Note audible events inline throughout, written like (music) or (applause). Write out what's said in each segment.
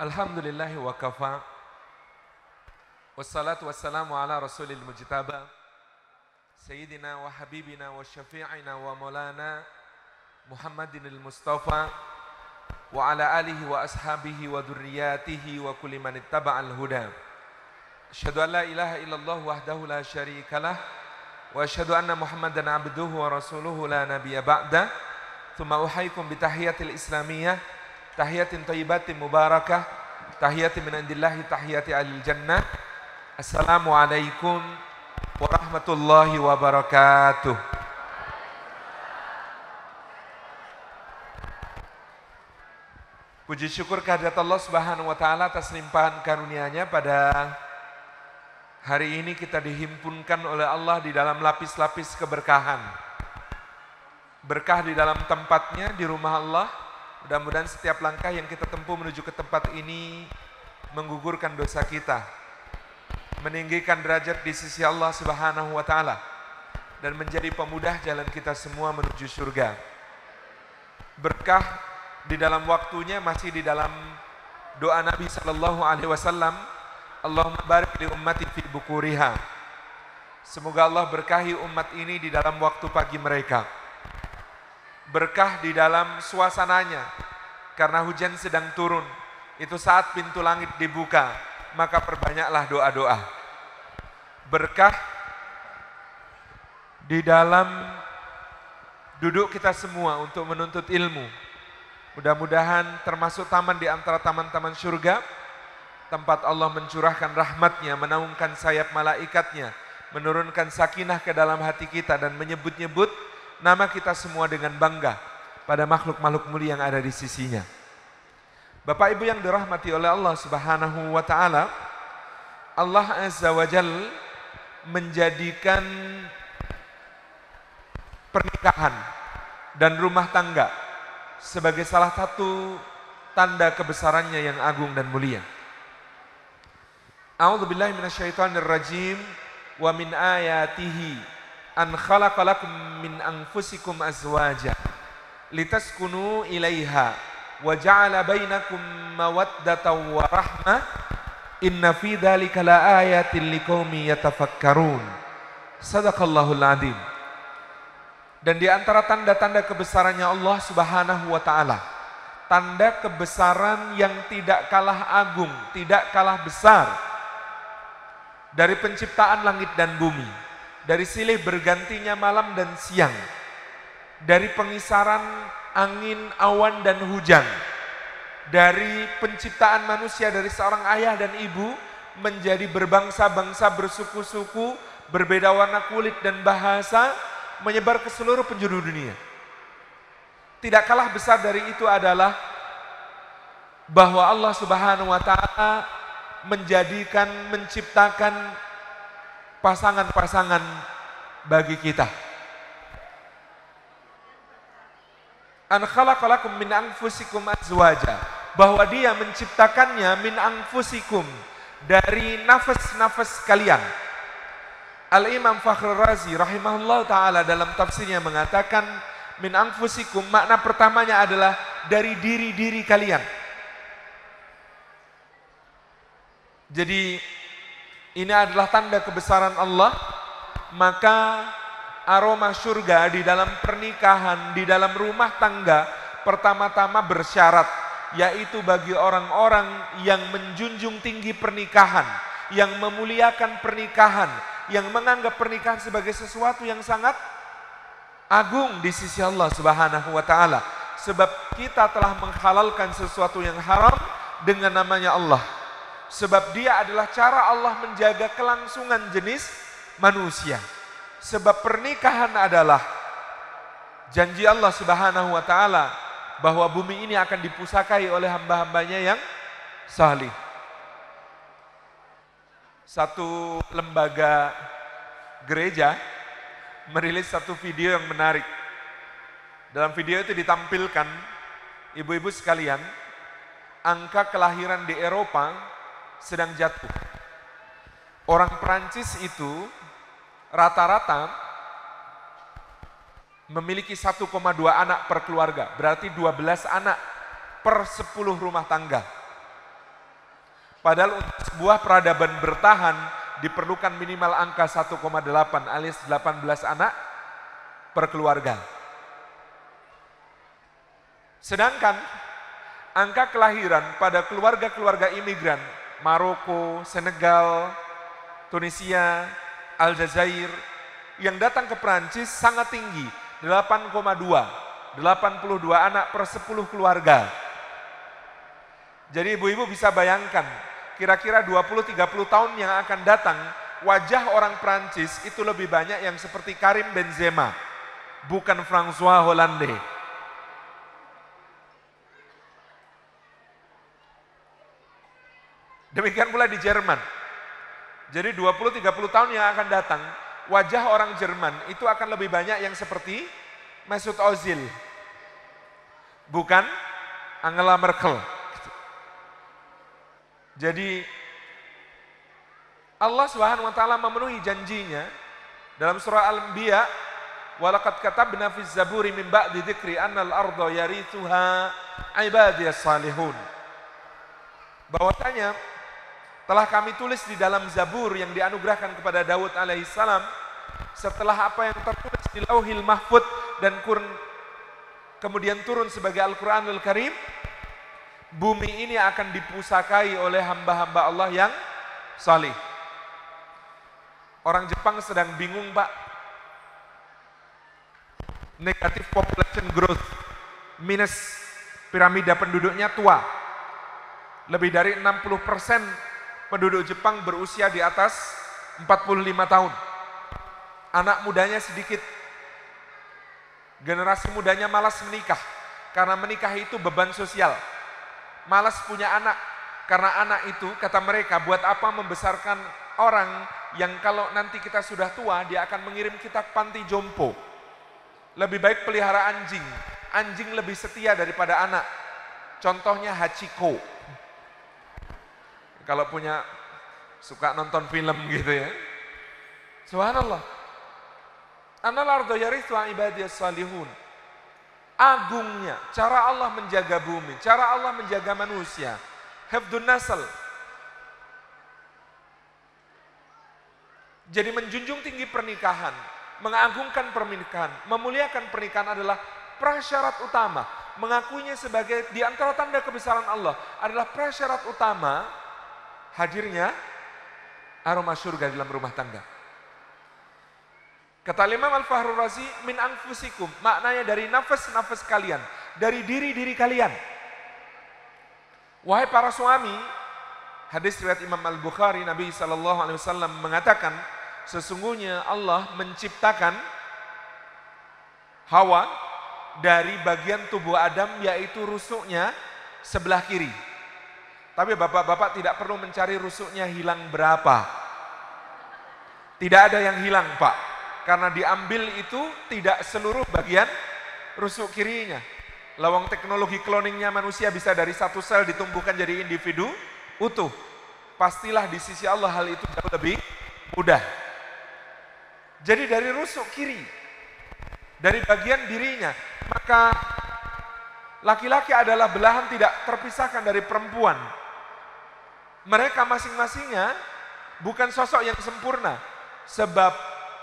الحمد لله وكفى والصلاة والسلام على رسول المجتبى سيدنا وحبيبنا وشفيعنا ومولانا محمد المصطفى وعلى آله وأصحابه وذرياته وكل من اتبع الهدى أشهد أن لا إله إلا الله وحده لا شريك له وأشهد أن محمدا عبده ورسوله لا نبي بعده ثم أحييكم بتحية الإسلامية tahiyatin tayyibatin mubarakah. Tahiyatin min indillahi tahiyati alil jannah. Assalamualaikum warahmatullahi wabarakatuh. Puji syukur kehadirat Allah Subhanahu wa taala atas limpahan karunia-Nya. Pada hari ini kita dihimpunkan oleh Allah di dalam lapis-lapis keberkahan. Berkah di dalam tempatnya di rumah Allah Mudah-mudahan setiap langkah yang kita tempuh menuju ke tempat ini menggugurkan dosa kita, meninggikan derajat di sisi Allah Subhanahu wa taala dan menjadi pemudah jalan kita semua menuju surga. Berkah di dalam waktunya masih di dalam doa Nabi sallallahu alaihi wasallam, Allahumma barik li ummati fi bukuriha. Semoga Allah berkahi umat ini di dalam waktu pagi mereka berkah di dalam suasananya. Karena hujan sedang turun itu saat pintu langit dibuka maka perbanyaklah doa-doa. Berkah di dalam duduk kita semua untuk menuntut ilmu. Mudah-mudahan termasuk taman di antara taman-taman surga tempat Allah mencurahkan rahmatnya menaungkan sayap malaikatnya menurunkan sakinah ke dalam hati kita dan menyebut-nyebut nama kita semua dengan bangga pada makhluk-makhluk mulia yang ada di sisinya. Bapak Ibu yang dirahmati oleh Allah Subhanahu wa taala, Allah Azza wa Jal menjadikan pernikahan dan rumah tangga sebagai salah satu tanda kebesarannya yang agung dan mulia. A'udzubillahi minasyaitonirrajim wa min ayatihi an khalaqalakum min anfusikum azwaja litaskunu ilaiha wa ja'ala bainakum mawaddatan wa rahmah inna fi dzalika laayatin liqaumin yatafakkarun. Sadaqallahul adzim dan di antara tanda-tanda kebesarannya Allah Subhanahu wa taala tanda kebesaran yang tidak kalah agung tidak kalah besar dari penciptaan langit dan bumi dari silih bergantinya malam dan siang, dari pengisaran angin, awan, dan hujan, dari penciptaan manusia dari seorang ayah dan ibu menjadi berbangsa-bangsa, bersuku-suku, berbeda warna kulit dan bahasa, menyebar ke seluruh penjuru dunia. Tidak kalah besar dari itu adalah bahwa Allah Subhanahu wa taala menjadikan menciptakan pasangan-pasangan bagi kita. An khalaqalakum min anfusikum azwaja. Bahwa dia menciptakannya min anfusikum dari nafas-nafas kalian. Al-Imam Fakhr Razi rahimahullah ta'ala dalam tafsirnya mengatakan min anfusikum makna pertamanya adalah dari diri-diri kalian. Jadi ini adalah tanda kebesaran Allah, maka aroma surga di dalam pernikahan, di dalam rumah tangga, pertama-tama bersyarat, yaitu bagi orang-orang yang menjunjung tinggi pernikahan, yang memuliakan pernikahan, yang menganggap pernikahan sebagai sesuatu yang sangat agung di sisi Allah Subhanahu wa taala. Sebab kita telah menghalalkan sesuatu yang haram dengan namanya Allah. Sebab dia adalah cara Allah menjaga kelangsungan jenis manusia. Sebab pernikahan adalah janji Allah Subhanahu wa taala bahwa bumi ini akan dipusakai oleh hamba-hambanya yang salih. Satu lembaga gereja merilis satu video yang menarik. Dalam video itu ditampilkan ibu-ibu sekalian, angka kelahiran di Eropa sedang jatuh. Orang Perancis itu rata-rata memiliki 1,2 anak per keluarga, berarti 12 anak per 10 rumah tangga. Padahal untuk sebuah peradaban bertahan diperlukan minimal angka 1,8 alias 18 anak per keluarga. Sedangkan angka kelahiran pada keluarga-keluarga imigran Maroko, Senegal, Tunisia, Aljazair yang datang ke Prancis sangat tinggi, 8,2, 82 anak per 10 keluarga. Jadi ibu-ibu bisa bayangkan, kira-kira 20-30 tahun yang akan datang, wajah orang Prancis itu lebih banyak yang seperti Karim Benzema, bukan François Hollande. Demikian pula di Jerman. Jadi 20-30 tahun yang akan datang, wajah orang Jerman itu akan lebih banyak yang seperti Mesut Ozil. Bukan Angela Merkel. Jadi Allah Subhanahu wa taala memenuhi janjinya dalam surah Al-Anbiya walaqad katabna fi zaburi min ba'di dzikri annal arda yarithuha ibadiyas salihun. Bahwasanya telah kami tulis di dalam Zabur yang dianugerahkan kepada Daud alaihissalam setelah apa yang tertulis di Lauhil Mahfud dan kurun, kemudian turun sebagai Al-Qur'anul Karim bumi ini akan dipusakai oleh hamba-hamba Allah yang salih. Orang Jepang sedang bingung, Pak. Negatif population growth minus piramida penduduknya tua. Lebih dari 60 persen penduduk Jepang berusia di atas 45 tahun. Anak mudanya sedikit. Generasi mudanya malas menikah. Karena menikah itu beban sosial. Malas punya anak. Karena anak itu, kata mereka, buat apa membesarkan orang yang kalau nanti kita sudah tua, dia akan mengirim kita ke panti jompo. Lebih baik pelihara anjing. Anjing lebih setia daripada anak. Contohnya Hachiko kalau punya suka nonton film gitu ya. Subhanallah. Annal ardo yarithu ibadiyas salihun. Agungnya cara Allah menjaga bumi, cara Allah menjaga manusia. Hafdun nasal. Jadi menjunjung tinggi pernikahan, mengagungkan pernikahan, memuliakan pernikahan adalah prasyarat utama. Mengakuinya sebagai di antara tanda kebesaran Allah adalah prasyarat utama hadirnya aroma surga dalam rumah tangga. Kata Imam Al-Fahrul Razi, min angfusikum, maknanya dari nafas-nafas kalian, dari diri-diri kalian. Wahai para suami, hadis riwayat Imam Al-Bukhari, Nabi Sallallahu Alaihi Wasallam mengatakan, sesungguhnya Allah menciptakan Hawa dari bagian tubuh Adam yaitu rusuknya sebelah kiri. Tapi bapak-bapak tidak perlu mencari rusuknya hilang berapa. Tidak ada yang hilang pak. Karena diambil itu tidak seluruh bagian rusuk kirinya. Lawang teknologi cloningnya manusia bisa dari satu sel ditumbuhkan jadi individu utuh. Pastilah di sisi Allah hal itu jauh lebih mudah. Jadi dari rusuk kiri, dari bagian dirinya, maka laki-laki adalah belahan tidak terpisahkan dari perempuan mereka masing-masingnya bukan sosok yang sempurna. Sebab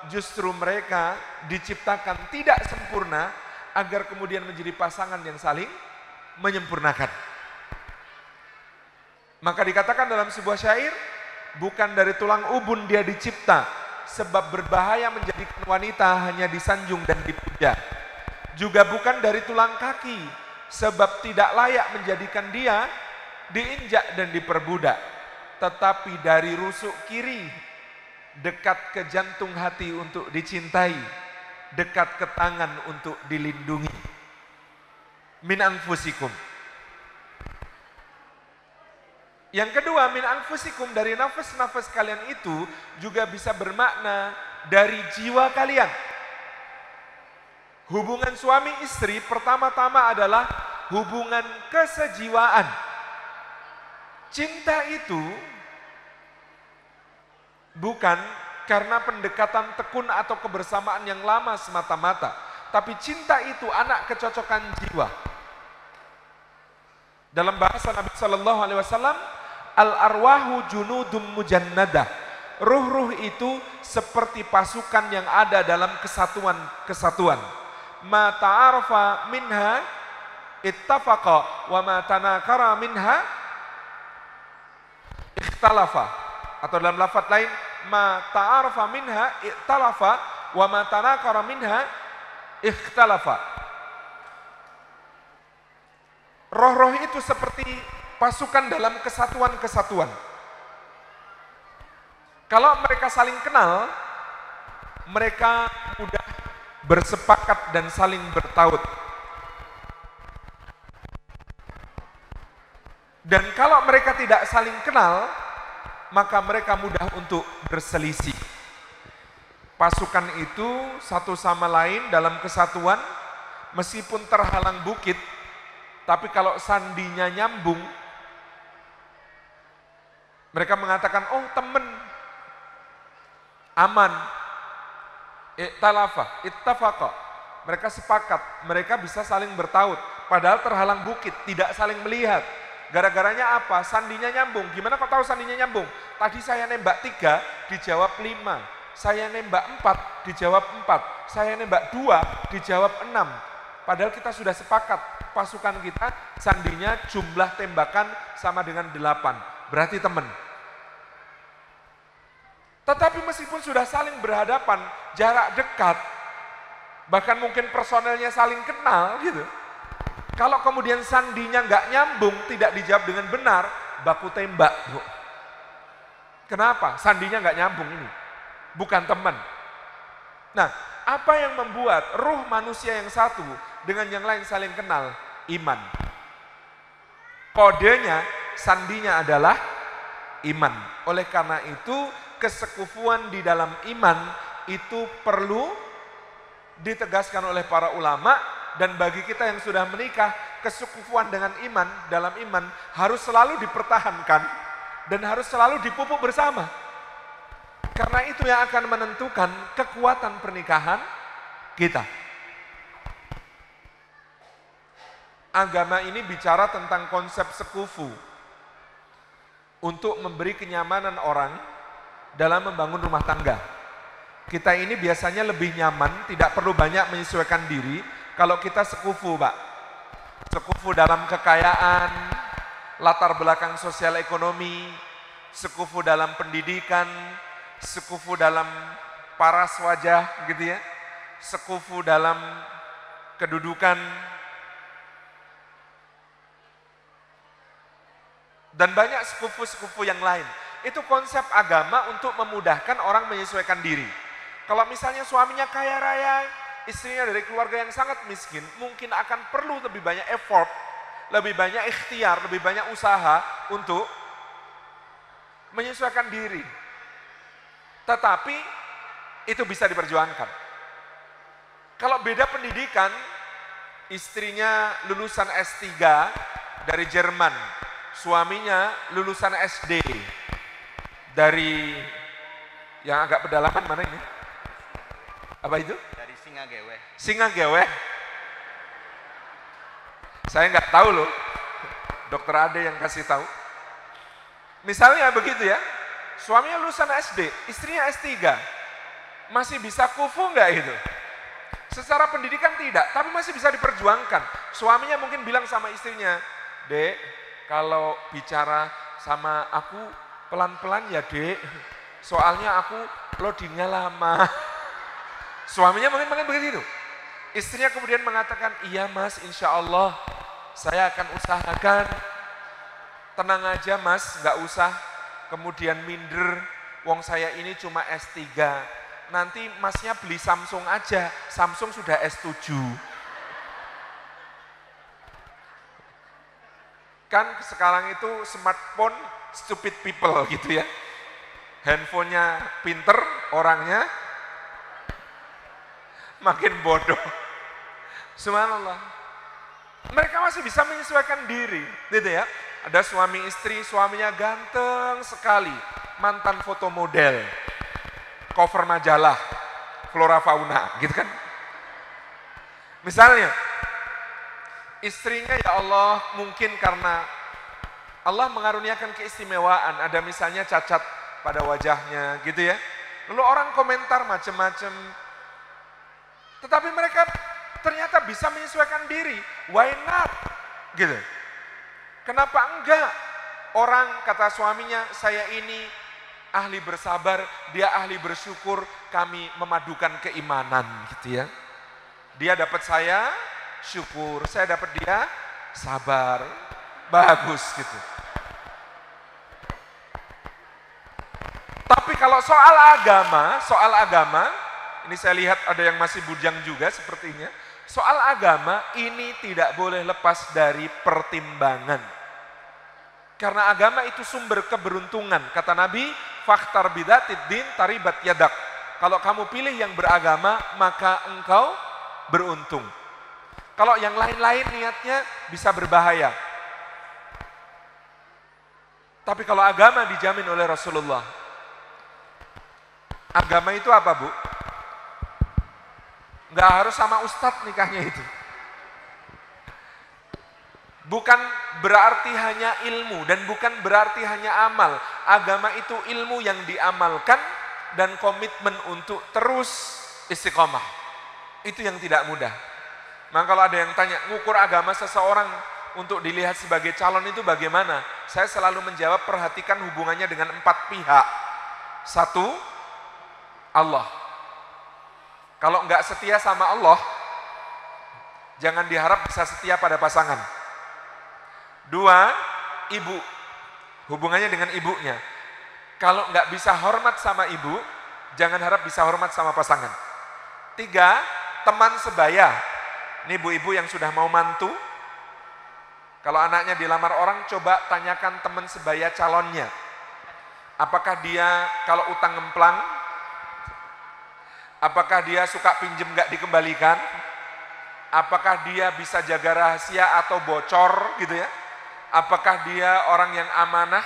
justru mereka diciptakan tidak sempurna agar kemudian menjadi pasangan yang saling menyempurnakan. Maka dikatakan dalam sebuah syair, bukan dari tulang ubun dia dicipta, sebab berbahaya menjadikan wanita hanya disanjung dan dipuja. Juga bukan dari tulang kaki, sebab tidak layak menjadikan dia diinjak dan diperbudak, tetapi dari rusuk kiri dekat ke jantung hati untuk dicintai, dekat ke tangan untuk dilindungi. Min anfusikum. Yang kedua, min anfusikum dari nafas-nafas kalian itu juga bisa bermakna dari jiwa kalian. Hubungan suami istri pertama-tama adalah hubungan kesejiwaan Cinta itu bukan karena pendekatan tekun atau kebersamaan yang lama semata-mata, tapi cinta itu anak kecocokan jiwa. Dalam bahasa Nabi Shallallahu Alaihi Wasallam, Al arwahu junudum mujannadah. Ruh-ruh itu seperti pasukan yang ada dalam kesatuan-kesatuan. Ma ta'arafa minha ittafaqa wa ma tanakara minha ikhtalafa. Atau dalam lafaz lain, ma ta'arafa minha iktalafa wa ma tanakara minha ikhtalafa. Roh-roh itu seperti pasukan dalam kesatuan-kesatuan. Kalau mereka saling kenal, mereka mudah bersepakat dan saling bertaut. Dan kalau mereka tidak saling kenal, maka mereka mudah untuk berselisih. Pasukan itu satu sama lain dalam kesatuan, meskipun terhalang bukit, tapi kalau sandinya nyambung, mereka mengatakan, oh temen, aman, iktalafa, ittafaqa. Mereka sepakat, mereka bisa saling bertaut. Padahal terhalang bukit, tidak saling melihat. Gara-garanya apa? Sandinya nyambung. Gimana kok tahu sandinya nyambung? Tadi saya nembak tiga, dijawab lima. Saya nembak empat, dijawab empat. Saya nembak dua, dijawab enam. Padahal kita sudah sepakat, pasukan kita sandinya jumlah tembakan sama dengan delapan. Berarti teman. Tetapi meskipun sudah saling berhadapan, jarak dekat, bahkan mungkin personelnya saling kenal gitu, kalau kemudian sandinya nggak nyambung, tidak dijawab dengan benar, baku tembak. Bro. Kenapa? Sandinya nggak nyambung ini. Bukan teman. Nah, apa yang membuat ruh manusia yang satu dengan yang lain saling kenal? Iman. Kodenya, sandinya adalah iman. Oleh karena itu, kesekufuan di dalam iman itu perlu ditegaskan oleh para ulama dan bagi kita yang sudah menikah, kesekufuan dengan iman dalam iman harus selalu dipertahankan dan harus selalu dipupuk bersama. Karena itu yang akan menentukan kekuatan pernikahan kita. Agama ini bicara tentang konsep sekufu untuk memberi kenyamanan orang dalam membangun rumah tangga. Kita ini biasanya lebih nyaman, tidak perlu banyak menyesuaikan diri, kalau kita sekufu, Pak. Sekufu dalam kekayaan, latar belakang sosial ekonomi, sekufu dalam pendidikan, sekufu dalam paras wajah gitu ya. Sekufu dalam kedudukan dan banyak sekufu-sekufu yang lain. Itu konsep agama untuk memudahkan orang menyesuaikan diri. Kalau misalnya suaminya kaya raya, istrinya dari keluarga yang sangat miskin, mungkin akan perlu lebih banyak effort, lebih banyak ikhtiar, lebih banyak usaha untuk menyesuaikan diri. Tetapi itu bisa diperjuangkan. Kalau beda pendidikan, istrinya lulusan S3 dari Jerman, suaminya lulusan SD dari yang agak pedalaman mana ini? Apa itu? Singa gewe. Singa gewe. Saya nggak tahu loh. Dokter Ade yang kasih tahu. Misalnya begitu ya. Suaminya lulusan SD, istrinya S3. Masih bisa kufu nggak itu? Secara pendidikan tidak, tapi masih bisa diperjuangkan. Suaminya mungkin bilang sama istrinya, Dek, kalau bicara sama aku pelan-pelan ya dek, soalnya aku loadingnya lama. (laughs) Suaminya mungkin mungkin begitu. Istrinya kemudian mengatakan, iya mas insya Allah saya akan usahakan. Tenang aja mas, nggak usah kemudian minder. Wong saya ini cuma S3. Nanti masnya beli Samsung aja, Samsung sudah S7. Kan sekarang itu smartphone stupid people gitu ya. Handphonenya pinter, orangnya makin bodoh. Subhanallah. Mereka masih bisa menyesuaikan diri, gitu ya. Ada suami istri, suaminya ganteng sekali, mantan foto model, cover majalah, flora fauna, gitu kan. Misalnya, istrinya ya Allah mungkin karena Allah mengaruniakan keistimewaan, ada misalnya cacat pada wajahnya gitu ya. Lalu orang komentar macam-macam. Tetapi mereka ternyata bisa menyesuaikan diri. Why not? Gitu. Kenapa enggak? Orang kata suaminya, saya ini ahli bersabar, dia ahli bersyukur, kami memadukan keimanan gitu ya. Dia dapat saya syukur, saya dapat dia sabar. Bagus gitu. Tapi kalau soal agama, soal agama, ini saya lihat ada yang masih bujang juga sepertinya. Soal agama ini tidak boleh lepas dari pertimbangan. Karena agama itu sumber keberuntungan. Kata Nabi, faktar bidatid din taribat yadak. Kalau kamu pilih yang beragama, maka engkau beruntung. Kalau yang lain-lain niatnya bisa berbahaya. Tapi kalau agama dijamin oleh Rasulullah, agama itu apa bu? Nggak harus sama ustadz nikahnya itu. Bukan berarti hanya ilmu dan bukan berarti hanya amal. Agama itu ilmu yang diamalkan dan komitmen untuk terus istiqomah. Itu yang tidak mudah. Maka kalau ada yang tanya, ngukur agama seseorang untuk dilihat sebagai calon itu bagaimana? Saya selalu menjawab perhatikan hubungannya dengan empat pihak. Satu, Allah. Kalau enggak setia sama Allah, jangan diharap bisa setia pada pasangan. Dua, ibu. Hubungannya dengan ibunya. Kalau enggak bisa hormat sama ibu, jangan harap bisa hormat sama pasangan. Tiga, teman sebaya. Ini ibu-ibu yang sudah mau mantu, kalau anaknya dilamar orang, coba tanyakan teman sebaya calonnya. Apakah dia kalau utang ngemplang? Apakah dia suka pinjem gak dikembalikan? Apakah dia bisa jaga rahasia atau bocor gitu ya? Apakah dia orang yang amanah?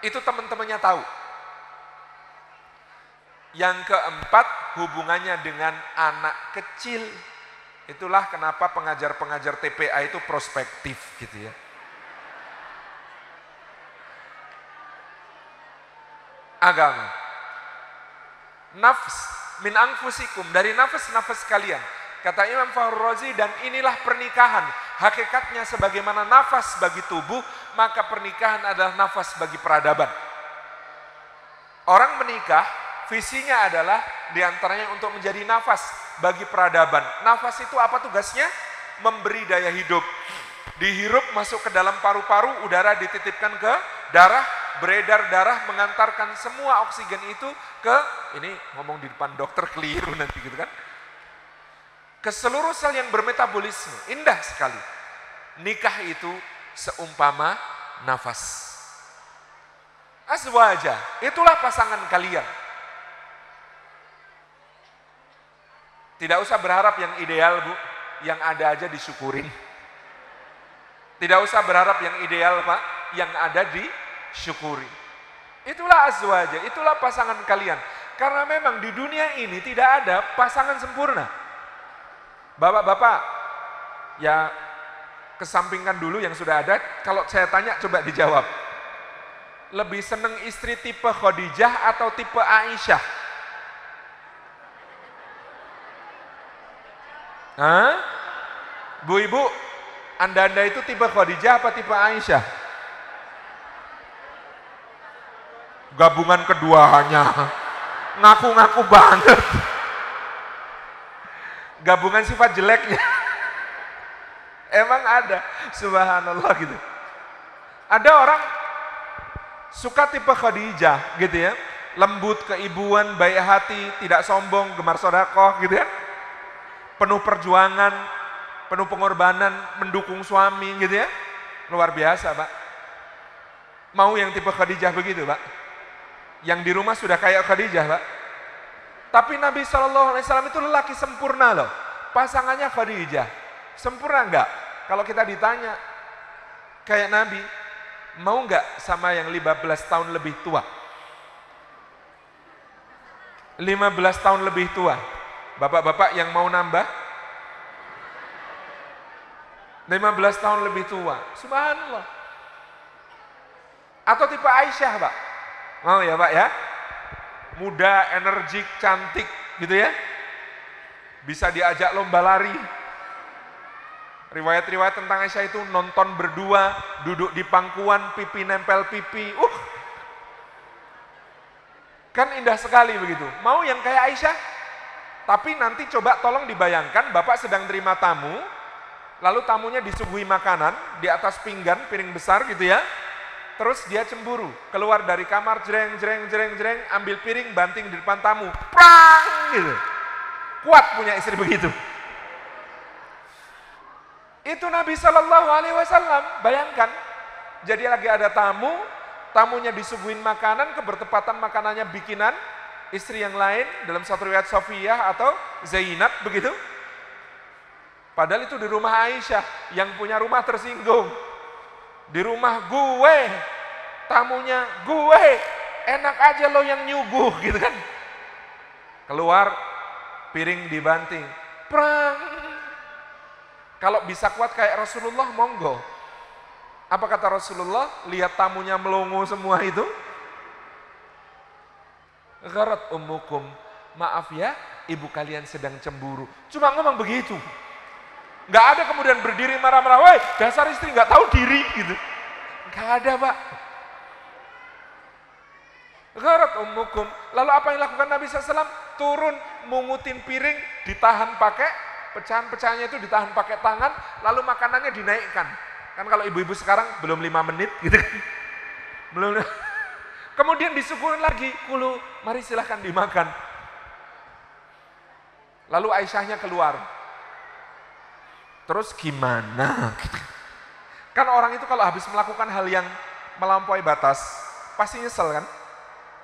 Itu teman-temannya tahu. Yang keempat, hubungannya dengan anak kecil. Itulah kenapa pengajar-pengajar TPA itu prospektif gitu ya. Agama. Nafs min angfusikum dari nafas-nafas kalian. Kata Imam Fahru Razi dan inilah pernikahan. Hakikatnya sebagaimana nafas bagi tubuh, maka pernikahan adalah nafas bagi peradaban. Orang menikah, visinya adalah di antaranya untuk menjadi nafas bagi peradaban. Nafas itu apa tugasnya? Memberi daya hidup. Dihirup masuk ke dalam paru-paru, udara dititipkan ke darah, beredar darah mengantarkan semua oksigen itu ke ini ngomong di depan dokter keliru nanti gitu kan. Ke seluruh sel yang bermetabolisme. Indah sekali. Nikah itu seumpama nafas. Azwaja, itulah pasangan kalian. Tidak usah berharap yang ideal bu, yang ada aja disyukurin. Tidak usah berharap yang ideal pak, yang ada disyukuri. Itulah azwaja, itulah pasangan kalian. Karena memang di dunia ini tidak ada pasangan sempurna. Bapak-bapak, ya kesampingkan dulu yang sudah ada. Kalau saya tanya coba dijawab. Lebih seneng istri tipe Khadijah atau tipe Aisyah? Hah? Bu ibu, anda-anda itu tipe Khadijah apa tipe Aisyah? Gabungan keduanya. Ngaku-ngaku banget. Gabungan sifat jeleknya. Emang ada, subhanallah gitu. Ada orang suka tipe Khadijah gitu ya. Lembut, keibuan, baik hati, tidak sombong, gemar sodakoh gitu ya penuh perjuangan, penuh pengorbanan, mendukung suami gitu ya. Luar biasa Pak. Mau yang tipe Khadijah begitu Pak. Yang di rumah sudah kayak Khadijah Pak. Tapi Nabi SAW itu lelaki sempurna loh. Pasangannya Khadijah. Sempurna enggak? Kalau kita ditanya, kayak Nabi, mau enggak sama yang 15 tahun lebih tua? 15 tahun lebih tua. Bapak-bapak yang mau nambah 15 tahun lebih tua. Subhanallah. Atau tipe Aisyah, Pak? Mau ya, Pak ya? Muda, energik, cantik, gitu ya? Bisa diajak lomba lari. Riwayat-riwayat tentang Aisyah itu nonton berdua, duduk di pangkuan, pipi nempel pipi. Uh, kan indah sekali begitu. Mau yang kayak Aisyah? Tapi nanti coba tolong dibayangkan, Bapak sedang terima tamu, lalu tamunya disuguhi makanan di atas pinggan, piring besar gitu ya. Terus dia cemburu, keluar dari kamar, jreng, jreng, jreng, jreng, ambil piring, banting di depan tamu, prang gitu. Kuat punya istri begitu. Itu Nabi Shallallahu Alaihi Wasallam. Bayangkan, jadi lagi ada tamu, tamunya disuguhin makanan, kebertepatan makanannya bikinan istri yang lain dalam satu riwayat Sofiyah atau Zainab begitu. Padahal itu di rumah Aisyah yang punya rumah tersinggung. Di rumah gue, tamunya gue, enak aja lo yang nyuguh gitu kan. Keluar, piring dibanting, perang. Kalau bisa kuat kayak Rasulullah, monggo. Apa kata Rasulullah? Lihat tamunya melongo semua itu. Gharat umukum. Maaf ya, ibu kalian sedang cemburu. Cuma ngomong begitu. Nggak ada kemudian berdiri marah-marah, woi dasar istri nggak tahu diri gitu. Nggak ada pak. Gharat umukum. Lalu apa yang lakukan Nabi SAW? Turun mungutin piring, ditahan pakai, pecahan-pecahannya itu ditahan pakai tangan, lalu makanannya dinaikkan. Kan kalau ibu-ibu sekarang belum lima menit gitu kan. Belum. (laughs) Kemudian disuguhin lagi, kulu, mari silahkan dimakan. Lalu Aisyahnya keluar, Terus gimana? Kan orang itu kalau habis melakukan hal yang melampaui batas, pasti nyesel kan?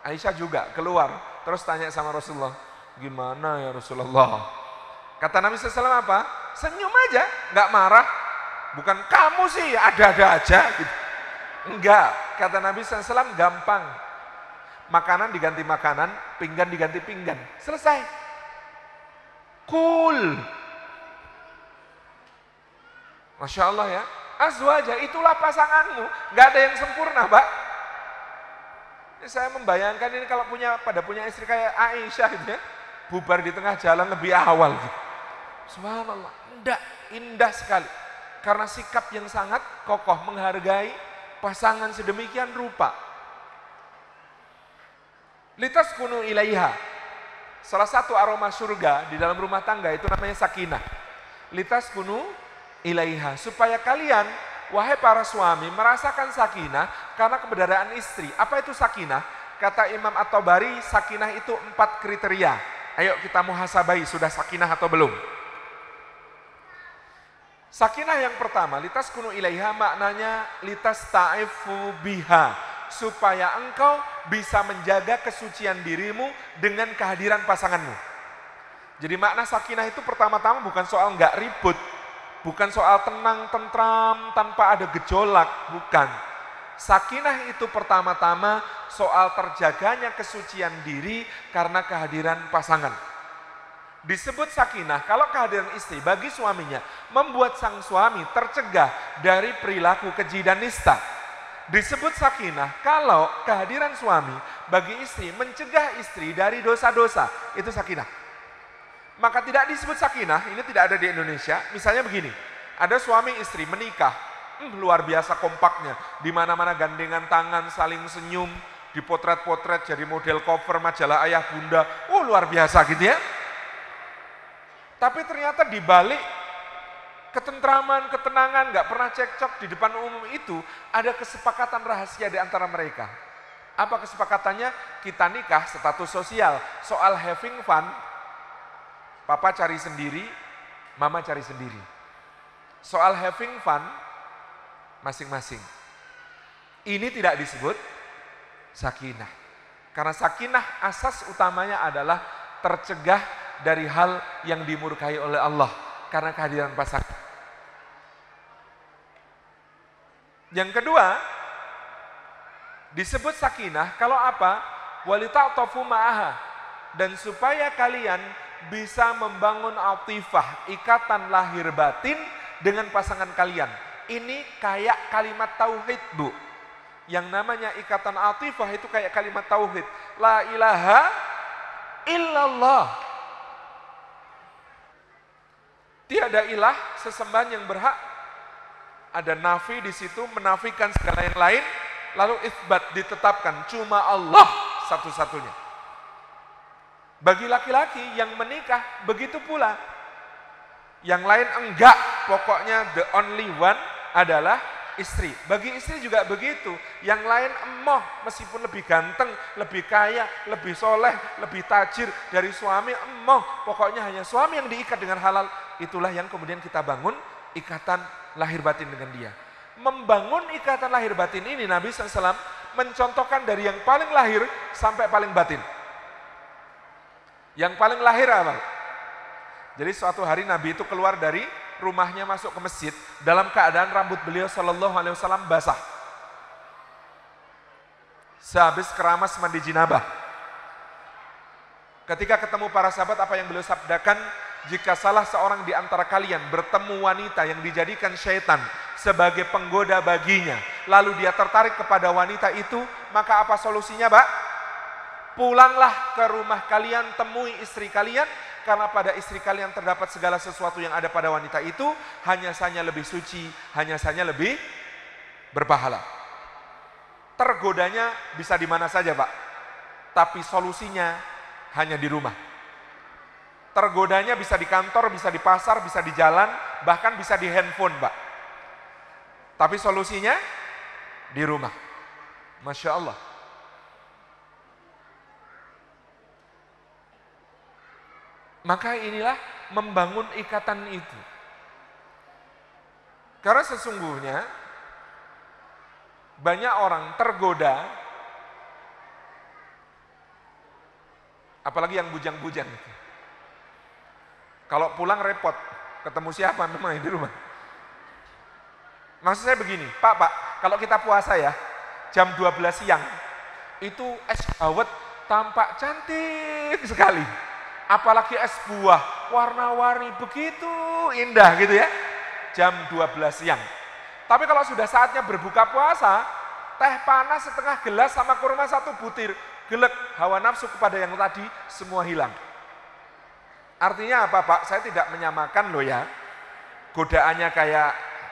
Aisyah juga keluar, terus tanya sama Rasulullah, gimana ya Rasulullah? Kata Nabi SAW apa? Senyum aja, nggak marah. Bukan kamu sih, ada-ada aja. Gitu. Enggak, kata Nabi SAW gampang. Makanan diganti makanan, pinggan diganti pinggan. Selesai. Cool. Masya Allah ya. Azwaja itulah pasanganmu. Gak ada yang sempurna, Pak. Ya, saya membayangkan ini kalau punya pada punya istri kayak Aisyah gitu ya. Bubar di tengah jalan lebih awal gitu. Subhanallah. Indah, indah sekali. Karena sikap yang sangat kokoh menghargai pasangan sedemikian rupa. Litas kunu ilaiha. Salah satu aroma surga di dalam rumah tangga itu namanya sakinah. Litas kunu ilaiha supaya kalian wahai para suami merasakan sakinah karena keberadaan istri. Apa itu sakinah? Kata Imam At-Tabari, sakinah itu empat kriteria. Ayo kita muhasabai sudah sakinah atau belum? Sakinah yang pertama, litas kunu ilaiha maknanya litas ta'ifu biha. Supaya engkau bisa menjaga kesucian dirimu dengan kehadiran pasanganmu. Jadi makna sakinah itu pertama-tama bukan soal nggak ribut, Bukan soal tenang, tentram, tanpa ada gejolak, bukan. Sakinah itu pertama-tama soal terjaganya kesucian diri karena kehadiran pasangan. Disebut sakinah kalau kehadiran istri bagi suaminya membuat sang suami tercegah dari perilaku keji dan nista. Disebut sakinah kalau kehadiran suami bagi istri mencegah istri dari dosa-dosa. Itu sakinah. Maka tidak disebut sakinah, ini tidak ada di Indonesia. Misalnya begini, ada suami istri menikah, hmm, luar biasa kompaknya. Di mana-mana gandengan tangan, saling senyum, dipotret-potret jadi model cover majalah ayah bunda. Oh luar biasa gitu ya. Tapi ternyata di balik ketentraman, ketenangan, nggak pernah cekcok di depan umum itu, ada kesepakatan rahasia di antara mereka. Apa kesepakatannya? Kita nikah status sosial. Soal having fun, Papa cari sendiri, mama cari sendiri. Soal having fun, masing-masing. Ini tidak disebut sakinah. Karena sakinah asas utamanya adalah tercegah dari hal yang dimurkai oleh Allah karena kehadiran pasangan. Yang kedua, disebut sakinah kalau apa? Walita tofu ma'aha. Dan supaya kalian bisa membangun altifah, ikatan lahir batin dengan pasangan kalian. Ini kayak kalimat tauhid, Bu. Yang namanya ikatan atifah itu kayak kalimat tauhid. La ilaha illallah. Tiada ilah sesembahan yang berhak. Ada nafi di situ menafikan segala yang lain, lalu isbat ditetapkan cuma Allah satu-satunya. Bagi laki-laki yang menikah begitu pula. Yang lain enggak, pokoknya the only one adalah istri. Bagi istri juga begitu. Yang lain emoh meskipun lebih ganteng, lebih kaya, lebih soleh, lebih tajir dari suami emoh. Pokoknya hanya suami yang diikat dengan halal. Itulah yang kemudian kita bangun ikatan lahir batin dengan dia. Membangun ikatan lahir batin ini Nabi SAW mencontohkan dari yang paling lahir sampai paling batin. Yang paling lahir apa? Jadi suatu hari Nabi itu keluar dari rumahnya masuk ke masjid dalam keadaan rambut beliau Shallallahu Alaihi Wasallam basah. Sehabis keramas mandi jinabah. Ketika ketemu para sahabat apa yang beliau sabdakan? Jika salah seorang di antara kalian bertemu wanita yang dijadikan syaitan sebagai penggoda baginya, lalu dia tertarik kepada wanita itu, maka apa solusinya, Pak? Pulanglah ke rumah kalian, temui istri kalian, karena pada istri kalian terdapat segala sesuatu yang ada pada wanita itu hanya saja lebih suci, hanya saja lebih berpahala. Tergodanya bisa di mana saja, Pak. Tapi solusinya hanya di rumah. Tergodanya bisa di kantor, bisa di pasar, bisa di jalan, bahkan bisa di handphone, Pak. Tapi solusinya di rumah. Masya Allah. Maka inilah membangun ikatan itu. Karena sesungguhnya banyak orang tergoda apalagi yang bujang-bujang itu. Kalau pulang repot, ketemu siapa memang di rumah. Maksud saya begini, Pak, Pak, kalau kita puasa ya, jam 12 siang, itu es dawet tampak cantik sekali apalagi es buah warna-warni begitu indah gitu ya. Jam 12 siang. Tapi kalau sudah saatnya berbuka puasa teh panas setengah gelas sama kurma satu butir. Gelek hawa nafsu kepada yang tadi semua hilang. Artinya apa pak? Saya tidak menyamakan loh ya. Godaannya kayak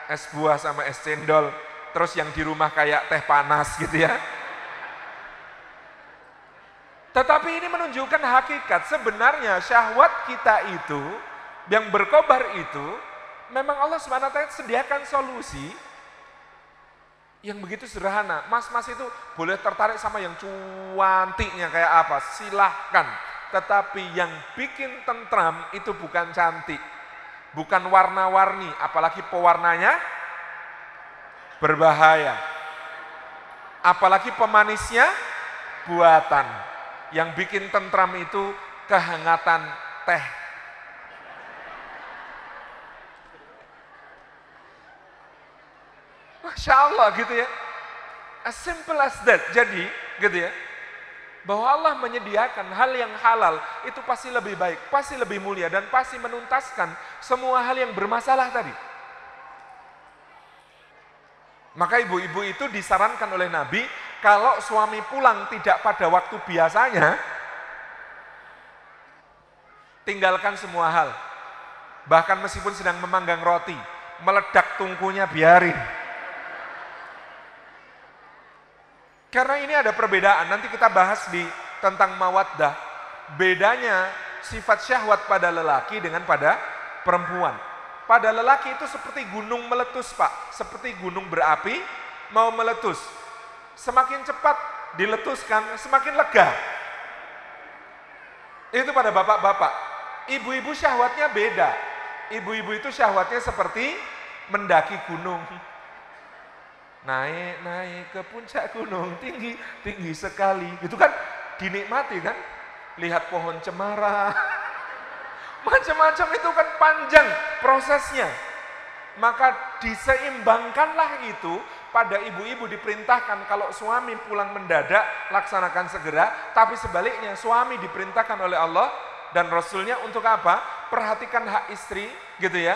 es buah sama es cendol terus yang di rumah kayak teh panas gitu ya tetapi ini menunjukkan hakikat sebenarnya syahwat kita itu yang berkobar itu memang Allah SWT sediakan solusi yang begitu sederhana. Mas-mas itu boleh tertarik sama yang cuantiknya kayak apa, silahkan. Tetapi yang bikin tentram itu bukan cantik, bukan warna-warni, apalagi pewarnanya berbahaya. Apalagi pemanisnya buatan yang bikin tentram itu kehangatan teh. Masya Allah gitu ya. As simple as that. Jadi gitu ya. Bahwa Allah menyediakan hal yang halal itu pasti lebih baik, pasti lebih mulia dan pasti menuntaskan semua hal yang bermasalah tadi. Maka ibu-ibu itu disarankan oleh Nabi kalau suami pulang tidak pada waktu biasanya, tinggalkan semua hal. Bahkan meskipun sedang memanggang roti, meledak tungkunya biarin. Karena ini ada perbedaan, nanti kita bahas di tentang mawaddah. Bedanya sifat syahwat pada lelaki dengan pada perempuan. Pada lelaki itu seperti gunung meletus pak, seperti gunung berapi mau meletus semakin cepat diletuskan, semakin lega. Itu pada bapak-bapak. Ibu-ibu syahwatnya beda. Ibu-ibu itu syahwatnya seperti mendaki gunung. Naik, naik ke puncak gunung, tinggi, tinggi sekali. Itu kan dinikmati kan? Lihat pohon cemara. (laughs) Macam-macam itu kan panjang prosesnya. Maka diseimbangkanlah itu pada ibu-ibu diperintahkan kalau suami pulang mendadak laksanakan segera, tapi sebaliknya suami diperintahkan oleh Allah dan Rasulnya untuk apa? Perhatikan hak istri gitu ya,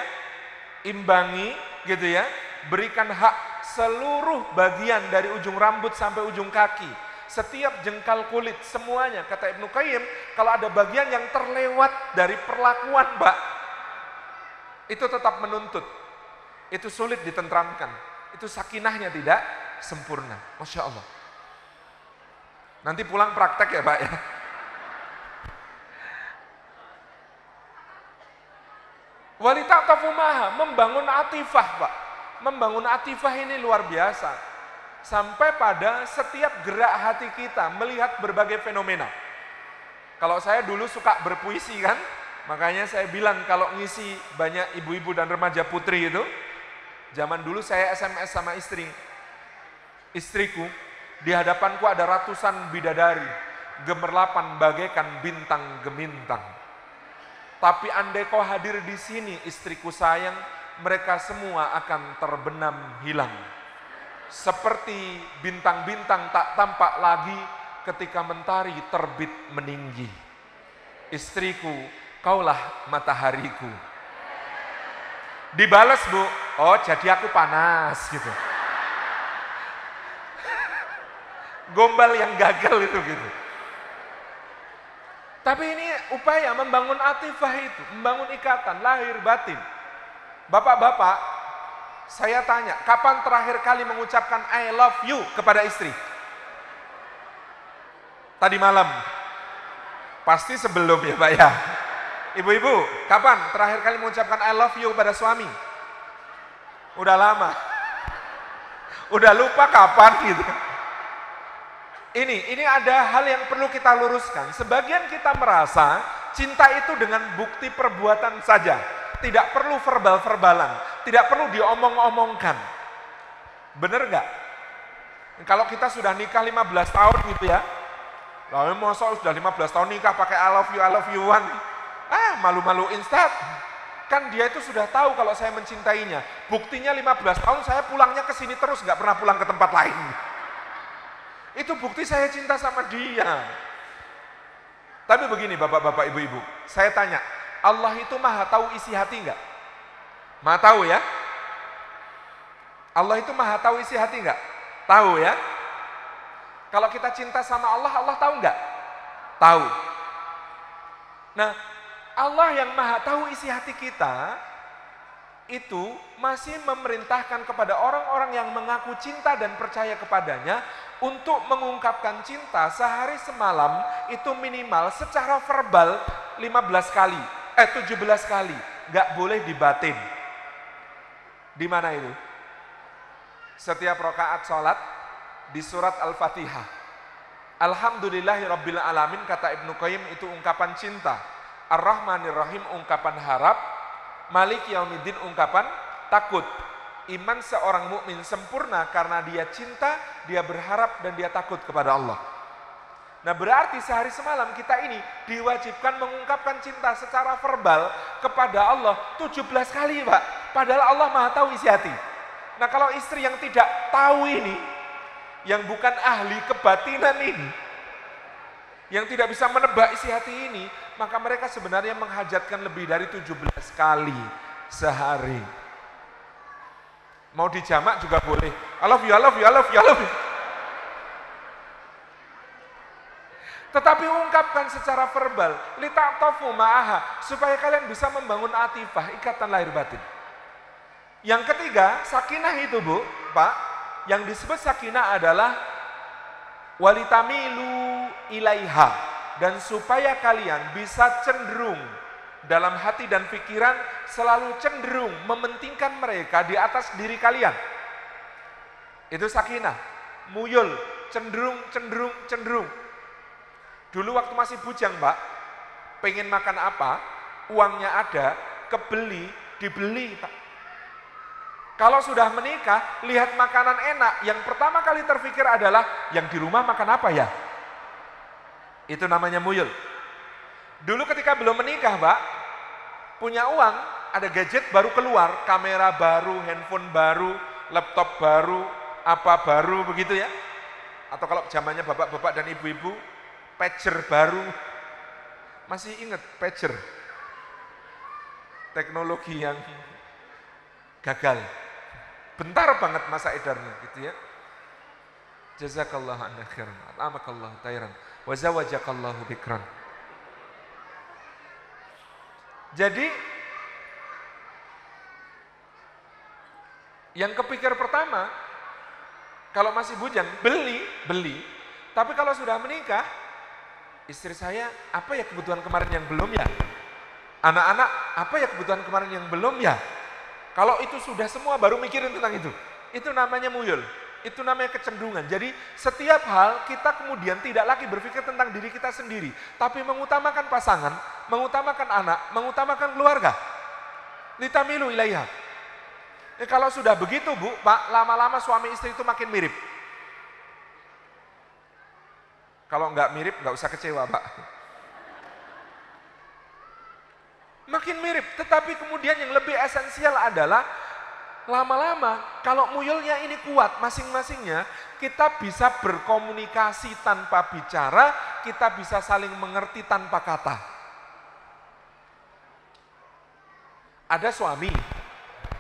imbangi gitu ya, berikan hak seluruh bagian dari ujung rambut sampai ujung kaki, setiap jengkal kulit, semuanya. Kata Ibnu Qayyim, kalau ada bagian yang terlewat dari perlakuan, Mbak, itu tetap menuntut. Itu sulit ditentramkan. Itu sakinahnya tidak sempurna. Masya Allah. Nanti pulang praktek ya Pak ya. Walita tafumaha, membangun atifah Pak. Membangun atifah ini luar biasa. Sampai pada setiap gerak hati kita melihat berbagai fenomena. Kalau saya dulu suka berpuisi kan, makanya saya bilang kalau ngisi banyak ibu-ibu dan remaja putri itu, zaman dulu saya SMS sama istri, istriku, di hadapanku ada ratusan bidadari, gemerlapan bagaikan bintang gemintang. Tapi andai kau hadir di sini istriku sayang, mereka semua akan terbenam hilang. Seperti bintang-bintang tak tampak lagi ketika mentari terbit meninggi. Istriku, kaulah matahariku. Dibalas bu, oh jadi aku panas gitu. Gombal yang gagal itu gitu. Tapi ini upaya membangun atifah itu, membangun ikatan lahir batin. Bapak-bapak, saya tanya, kapan terakhir kali mengucapkan I love you kepada istri? Tadi malam. Pasti sebelum ya Pak ya. Ibu-ibu, kapan terakhir kali mengucapkan I love you kepada suami? Udah lama. Udah lupa kapan gitu. Ini, ini ada hal yang perlu kita luruskan. Sebagian kita merasa cinta itu dengan bukti perbuatan saja. Tidak perlu verbal-verbalan. Tidak perlu diomong-omongkan. Bener nggak? Kalau kita sudah nikah 15 tahun gitu ya. Lalu masa sudah 15 tahun nikah pakai I love you, I love you one. Ah, malu-malu instat. Kan dia itu sudah tahu kalau saya mencintainya. Buktinya 15 tahun saya pulangnya ke sini terus, nggak pernah pulang ke tempat lain. Itu bukti saya cinta sama dia. Tapi begini bapak-bapak ibu-ibu, saya tanya, Allah itu maha tahu isi hati enggak? Maha tahu ya? Allah itu maha tahu isi hati enggak? Tahu ya? Kalau kita cinta sama Allah, Allah tahu enggak? Tahu. Nah, Allah yang maha tahu isi hati kita, itu masih memerintahkan kepada orang-orang yang mengaku cinta dan percaya kepadanya untuk mengungkapkan cinta sehari semalam itu minimal secara verbal 15 kali, eh 17 kali, nggak boleh dibatin. Di mana itu? Setiap rakaat sholat di surat Al-Fatihah. Alhamdulillahi Rabbil Alamin kata Ibnu Qayyim itu ungkapan cinta. Ar-Rahmanir Rahim ungkapan harap. Malik Yaumiddin ungkapan takut iman seorang mukmin sempurna karena dia cinta, dia berharap dan dia takut kepada Allah. Nah berarti sehari semalam kita ini diwajibkan mengungkapkan cinta secara verbal kepada Allah 17 kali Pak. Padahal Allah maha tahu isi hati. Nah kalau istri yang tidak tahu ini, yang bukan ahli kebatinan ini, yang tidak bisa menebak isi hati ini, maka mereka sebenarnya menghajatkan lebih dari 17 kali sehari. Mau dijamak juga boleh. I love you, I love you, I love you, I love you. Tetapi ungkapkan secara verbal, lita'tafu ma'aha, supaya kalian bisa membangun atifah, ikatan lahir batin. Yang ketiga, sakinah itu bu, pak, yang disebut sakinah adalah walitamilu ilaiha, dan supaya kalian bisa cenderung dalam hati dan pikiran selalu cenderung mementingkan mereka di atas diri kalian. Itu sakinah, muyul, cenderung, cenderung, cenderung. Dulu waktu masih bujang mbak, pengen makan apa, uangnya ada, kebeli, dibeli pak. Kalau sudah menikah, lihat makanan enak, yang pertama kali terpikir adalah, yang di rumah makan apa ya? Itu namanya muyul. Dulu ketika belum menikah mbak, punya uang, ada gadget baru keluar, kamera baru, handphone baru, laptop baru, apa baru begitu ya. Atau kalau zamannya bapak-bapak dan ibu-ibu, pager baru. Masih ingat pager? Teknologi yang gagal. Bentar banget masa edarnya gitu ya. Jazakallahu anna khairan, at'amakallahu khairan, wa zawajakallahu bikran. Jadi yang kepikir pertama kalau masih bujang beli, beli. Tapi kalau sudah menikah, istri saya apa ya kebutuhan kemarin yang belum ya? Anak-anak apa ya kebutuhan kemarin yang belum ya? Kalau itu sudah semua baru mikirin tentang itu. Itu namanya muyul. Itu namanya kecenderungan. Jadi setiap hal kita kemudian tidak lagi berpikir tentang diri kita sendiri. Tapi mengutamakan pasangan, mengutamakan anak, mengutamakan keluarga. Litamilu ilaiha. Ya, kalau sudah begitu bu, pak, lama-lama suami istri itu makin mirip. Kalau nggak mirip, nggak usah kecewa pak. Makin mirip, tetapi kemudian yang lebih esensial adalah lama-lama kalau muyulnya ini kuat masing-masingnya, kita bisa berkomunikasi tanpa bicara, kita bisa saling mengerti tanpa kata. Ada suami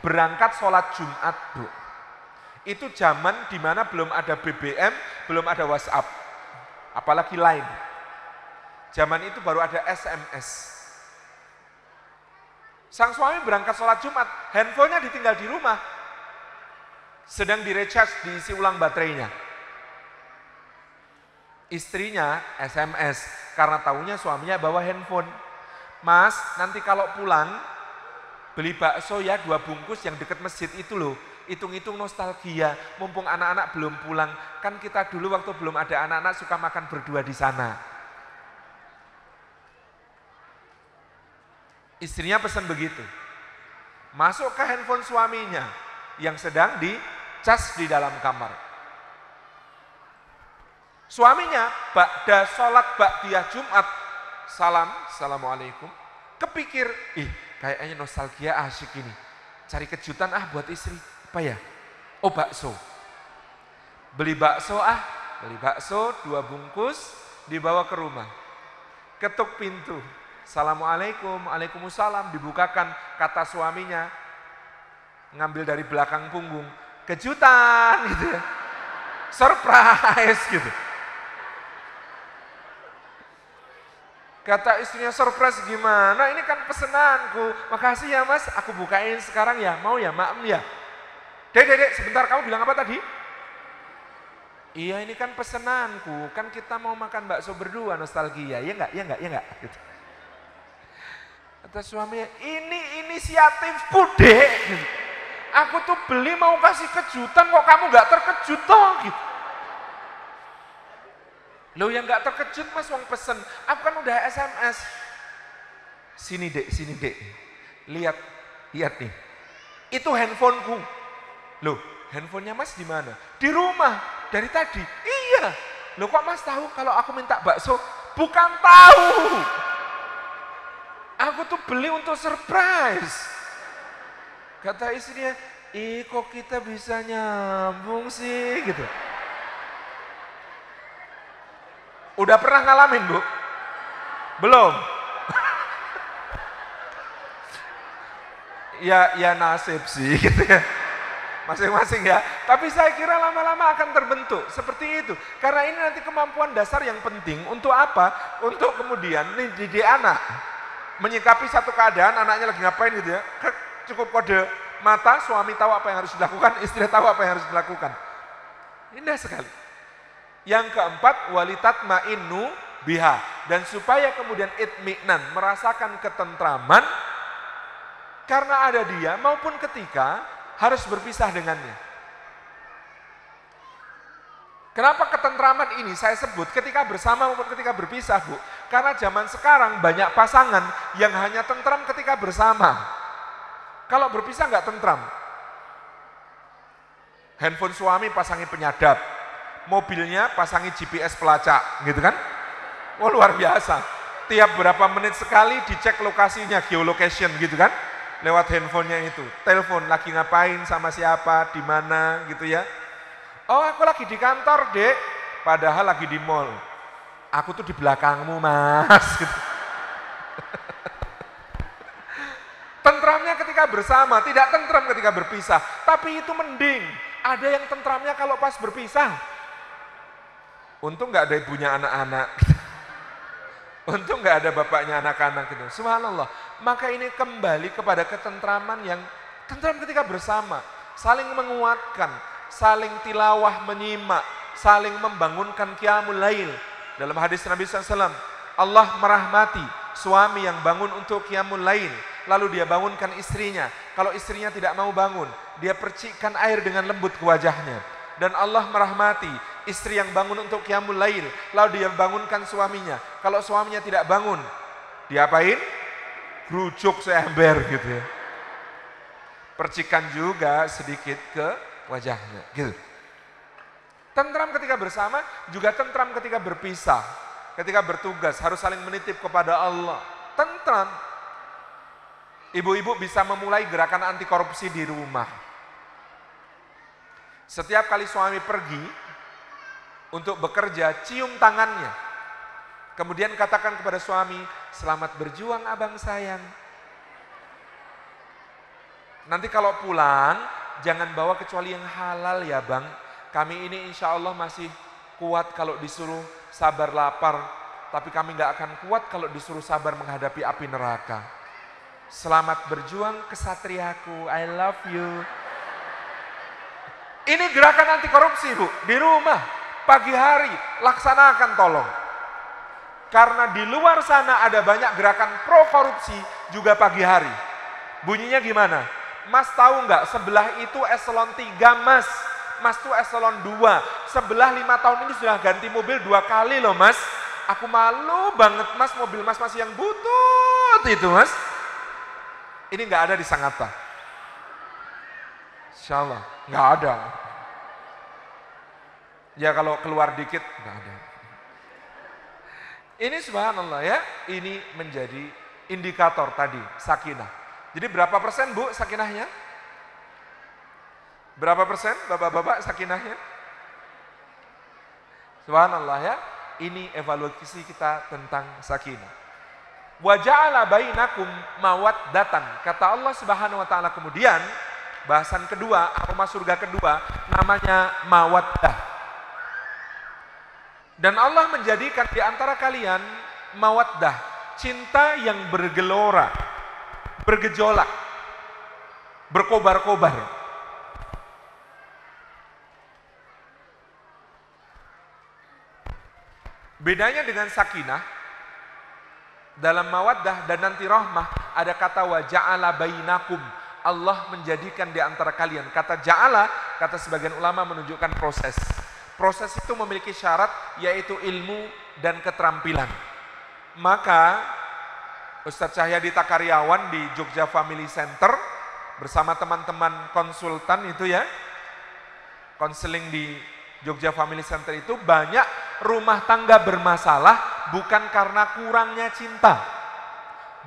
berangkat sholat Jumat, Bu. Itu zaman di mana belum ada BBM, belum ada WhatsApp, apalagi lain. Zaman itu baru ada SMS. Sang suami berangkat sholat Jumat, handphonenya ditinggal di rumah. Sedang direcharge, diisi ulang baterainya. Istrinya SMS, karena tahunya suaminya bawa handphone. Mas, nanti kalau pulang, beli bakso ya dua bungkus yang dekat masjid itu loh. Hitung-hitung nostalgia, mumpung anak-anak belum pulang. Kan kita dulu waktu belum ada anak-anak suka makan berdua di sana. Istrinya pesan begitu. Masuk ke handphone suaminya yang sedang dicas di dalam kamar. Suaminya bakda sholat bakdiah Jumat, salam, assalamualaikum. Kepikir, ih kayaknya nostalgia asyik ini. Cari kejutan ah buat istri. Apa ya? Oh bakso. Beli bakso ah, beli bakso dua bungkus dibawa ke rumah. Ketuk pintu, Assalamualaikum, Waalaikumsalam, dibukakan kata suaminya, ngambil dari belakang punggung, kejutan gitu ya, surprise gitu. Kata istrinya surprise gimana, ini kan pesenanku, makasih ya mas, aku bukain sekarang ya, mau ya, maem ya. Dek, dek, dek, sebentar. Kamu bilang apa tadi? Iya ini kan pesenanku, kan kita mau makan bakso berdua. Nostalgia, ya enggak, ya enggak, ya enggak. Gitu. Kata suaminya, ini inisiatifku dek. Aku tuh beli mau kasih kejutan kok kamu gak terkejut toh gitu. Lo yang gak terkejut mas wong pesen, aku kan udah SMS. Sini dek, sini dek. Lihat, lihat nih. Itu handphoneku. Loh, handphonenya mas di mana? Di rumah, dari tadi. Iya. Loh kok mas tahu kalau aku minta bakso? Bukan tahu. Aku tuh beli untuk surprise. Kata istrinya, ih kok kita bisa nyambung sih gitu. Udah pernah ngalamin bu? Belum? (laughs) ya ya nasib sih (laughs) gitu ya masing-masing ya. Tapi saya kira lama-lama akan terbentuk seperti itu. Karena ini nanti kemampuan dasar yang penting untuk apa? Untuk kemudian didik anak menyikapi satu keadaan anaknya lagi ngapain gitu ya. Cukup kode mata, suami tahu apa yang harus dilakukan, (laughs) istri tahu apa yang harus dilakukan. Indah sekali. Yang keempat, walitat ma'innu biha. Dan supaya kemudian itmi'nan, merasakan ketentraman, karena ada dia maupun ketika harus berpisah dengannya. Kenapa ketentraman ini saya sebut ketika bersama maupun ketika berpisah, Bu? Karena zaman sekarang banyak pasangan yang hanya tentram ketika bersama. Kalau berpisah nggak tentram. Handphone suami pasangi penyadap, mobilnya pasangi GPS pelacak, gitu kan? Wah luar biasa. Tiap berapa menit sekali dicek lokasinya, geolocation gitu kan? Lewat handphonenya itu. Telepon lagi ngapain sama siapa, di mana gitu ya Oh aku lagi di kantor dek, padahal lagi di mall. Aku tuh di belakangmu mas. Gitu. Tentramnya ketika bersama, tidak tentram ketika berpisah. Tapi itu mending. Ada yang tentramnya kalau pas berpisah. Untung nggak ada ibunya anak-anak. Untung nggak ada bapaknya anak-anak gitu. Subhanallah. Maka ini kembali kepada ketentraman yang tentram ketika bersama. Saling menguatkan, saling tilawah menyimak, saling membangunkan qiyamul lail. Dalam hadis Nabi SAW, Allah merahmati suami yang bangun untuk qiyamul lail. Lalu dia bangunkan istrinya. Kalau istrinya tidak mau bangun, dia percikkan air dengan lembut ke wajahnya. Dan Allah merahmati istri yang bangun untuk qiyamul lail, lalu dia bangunkan suaminya. Kalau suaminya tidak bangun, diapain? Rujuk seember gitu ya. Percikan juga sedikit ke wajahnya, gitu. Tentram ketika bersama, juga tentram ketika berpisah. Ketika bertugas, harus saling menitip kepada Allah. Tentram. Ibu-ibu bisa memulai gerakan anti korupsi di rumah. Setiap kali suami pergi, untuk bekerja, cium tangannya. Kemudian katakan kepada suami, selamat berjuang abang sayang. Nanti kalau pulang, jangan bawa kecuali yang halal ya bang. Kami ini insya Allah masih kuat kalau disuruh sabar lapar. Tapi kami nggak akan kuat kalau disuruh sabar menghadapi api neraka. Selamat berjuang kesatriaku, I love you. Ini gerakan anti korupsi bu, di rumah pagi hari laksanakan tolong. Karena di luar sana ada banyak gerakan pro korupsi juga pagi hari. Bunyinya gimana? Mas tahu nggak sebelah itu eselon 3 mas. Mas tuh eselon 2. Sebelah lima tahun ini sudah ganti mobil dua kali loh mas. Aku malu banget mas mobil mas masih yang butut itu mas. Ini nggak ada di Sangatta. Insya Allah nggak ada. Ya kalau keluar dikit nggak ada. Ini subhanallah ya, ini menjadi indikator tadi sakinah. Jadi berapa persen Bu sakinahnya? Berapa persen Bapak-bapak sakinahnya? Subhanallah ya, ini evaluasi kita tentang sakinah. Wa ja'ala bainakum mawaddatan. Kata Allah Subhanahu wa taala kemudian bahasan kedua, aroma surga kedua namanya mawaddah. Dan Allah menjadikan di antara kalian mawaddah, cinta yang bergelora, bergejolak, berkobar-kobar. Bedanya dengan sakinah, dalam mawaddah dan nanti rahmah ada kata wa ja'ala bainakum. Allah menjadikan di antara kalian. Kata ja'ala, kata sebagian ulama menunjukkan proses. Proses itu memiliki syarat yaitu ilmu dan keterampilan. Maka Ustadz Cahyadi Takaryawan di Jogja Family Center bersama teman-teman konsultan itu ya, konseling di Jogja Family Center itu banyak rumah tangga bermasalah bukan karena kurangnya cinta.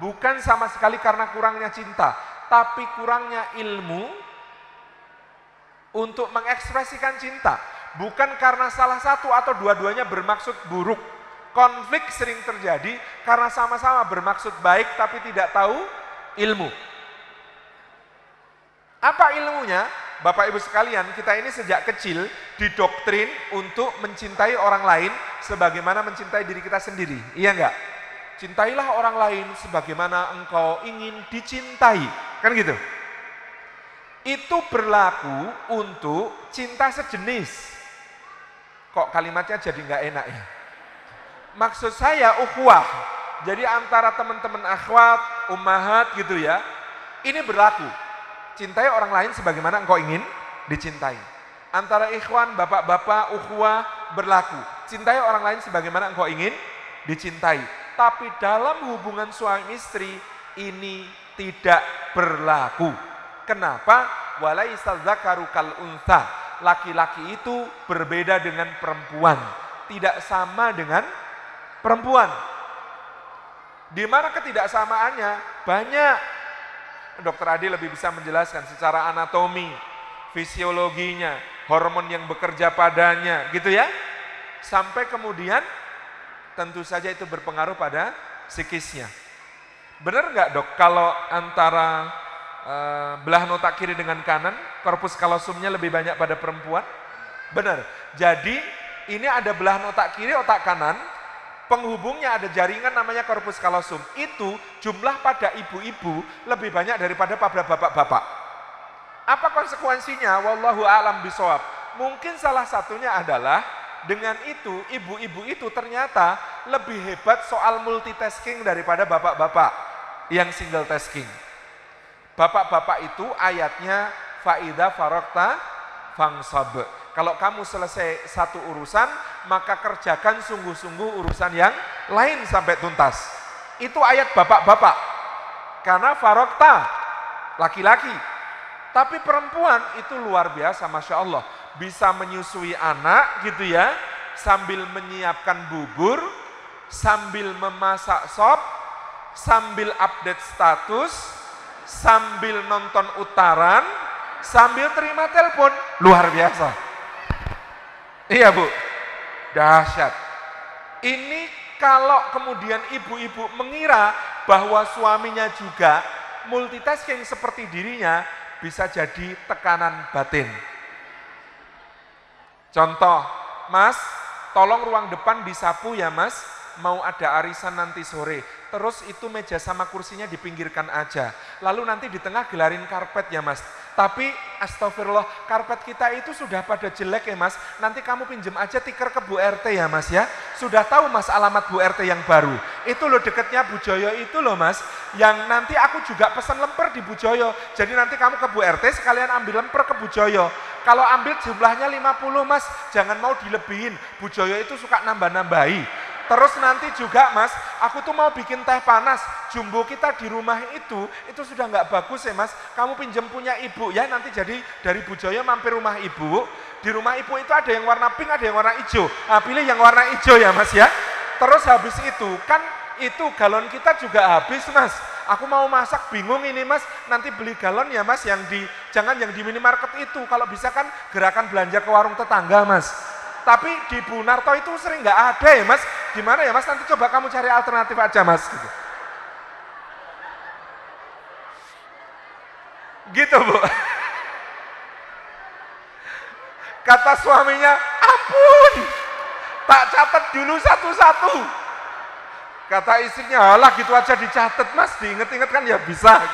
Bukan sama sekali karena kurangnya cinta, tapi kurangnya ilmu untuk mengekspresikan cinta bukan karena salah satu atau dua-duanya bermaksud buruk. Konflik sering terjadi karena sama-sama bermaksud baik tapi tidak tahu ilmu. Apa ilmunya? Bapak Ibu sekalian, kita ini sejak kecil didoktrin untuk mencintai orang lain sebagaimana mencintai diri kita sendiri. Iya enggak? Cintailah orang lain sebagaimana engkau ingin dicintai. Kan gitu? Itu berlaku untuk cinta sejenis. Kok kalimatnya jadi nggak enak ya? Maksud saya ukhuwah. Jadi antara teman-teman akhwat, ummahat gitu ya. Ini berlaku. Cintai orang lain sebagaimana engkau ingin dicintai. Antara ikhwan, bapak-bapak, ukhuwah berlaku. Cintai orang lain sebagaimana engkau ingin dicintai. Tapi dalam hubungan suami istri ini tidak berlaku. Kenapa? Walaisal zakaru kal untha laki-laki itu berbeda dengan perempuan, tidak sama dengan perempuan. Di mana ketidaksamaannya? Banyak. Dokter Adi lebih bisa menjelaskan secara anatomi, fisiologinya, hormon yang bekerja padanya, gitu ya. Sampai kemudian tentu saja itu berpengaruh pada psikisnya. Benar nggak dok kalau antara uh, belah otak kiri dengan kanan, korpus kalosumnya lebih banyak pada perempuan? Benar. Jadi ini ada belahan otak kiri, otak kanan, penghubungnya ada jaringan namanya korpus kalosum. Itu jumlah pada ibu-ibu lebih banyak daripada pada bapak-bapak. Apa konsekuensinya? Wallahu alam bisawab. Mungkin salah satunya adalah dengan itu ibu-ibu itu ternyata lebih hebat soal multitasking daripada bapak-bapak yang single tasking. Bapak-bapak itu ayatnya faida farokta fangsab. Kalau kamu selesai satu urusan, maka kerjakan sungguh-sungguh urusan yang lain sampai tuntas. Itu ayat bapak-bapak. Karena farokta, laki-laki. Tapi perempuan itu luar biasa, Masya Allah. Bisa menyusui anak gitu ya, sambil menyiapkan bubur, sambil memasak sop, sambil update status, sambil nonton utaran, sambil terima telepon. Luar biasa. Iya Bu, dahsyat. Ini kalau kemudian ibu-ibu mengira bahwa suaminya juga multitasking seperti dirinya, bisa jadi tekanan batin. Contoh, Mas, tolong ruang depan disapu ya Mas, mau ada arisan nanti sore. Terus itu meja sama kursinya dipinggirkan aja. Lalu nanti di tengah gelarin karpet ya Mas tapi astagfirullah, karpet kita itu sudah pada jelek ya mas. Nanti kamu pinjem aja tikar ke Bu RT ya mas ya. Sudah tahu mas alamat Bu RT yang baru. Itu loh deketnya Bu Joyo itu loh mas. Yang nanti aku juga pesan lemper di Bu Joyo. Jadi nanti kamu ke Bu RT sekalian ambil lemper ke Bu Joyo. Kalau ambil jumlahnya 50 mas, jangan mau dilebihin. Bu Joyo itu suka nambah-nambahi. Terus nanti juga mas, aku tuh mau bikin teh panas. Jumbo kita di rumah itu, itu sudah nggak bagus ya mas. Kamu pinjem punya ibu ya, nanti jadi dari Bu Joyo mampir rumah ibu. Di rumah ibu itu ada yang warna pink, ada yang warna hijau. Nah, pilih yang warna hijau ya mas ya. Terus habis itu, kan itu galon kita juga habis mas. Aku mau masak bingung ini mas, nanti beli galon ya mas yang di, jangan yang di minimarket itu. Kalau bisa kan gerakan belanja ke warung tetangga mas. Tapi di Bu Narto itu sering nggak ada ya mas. Gimana ya mas? Nanti coba kamu cari alternatif aja mas. Gitu, gitu bu. (laughs) Kata suaminya, ampun, tak catat dulu satu-satu. Kata istrinya, alah gitu aja dicatat mas, diinget-inget kan ya bisa. (laughs)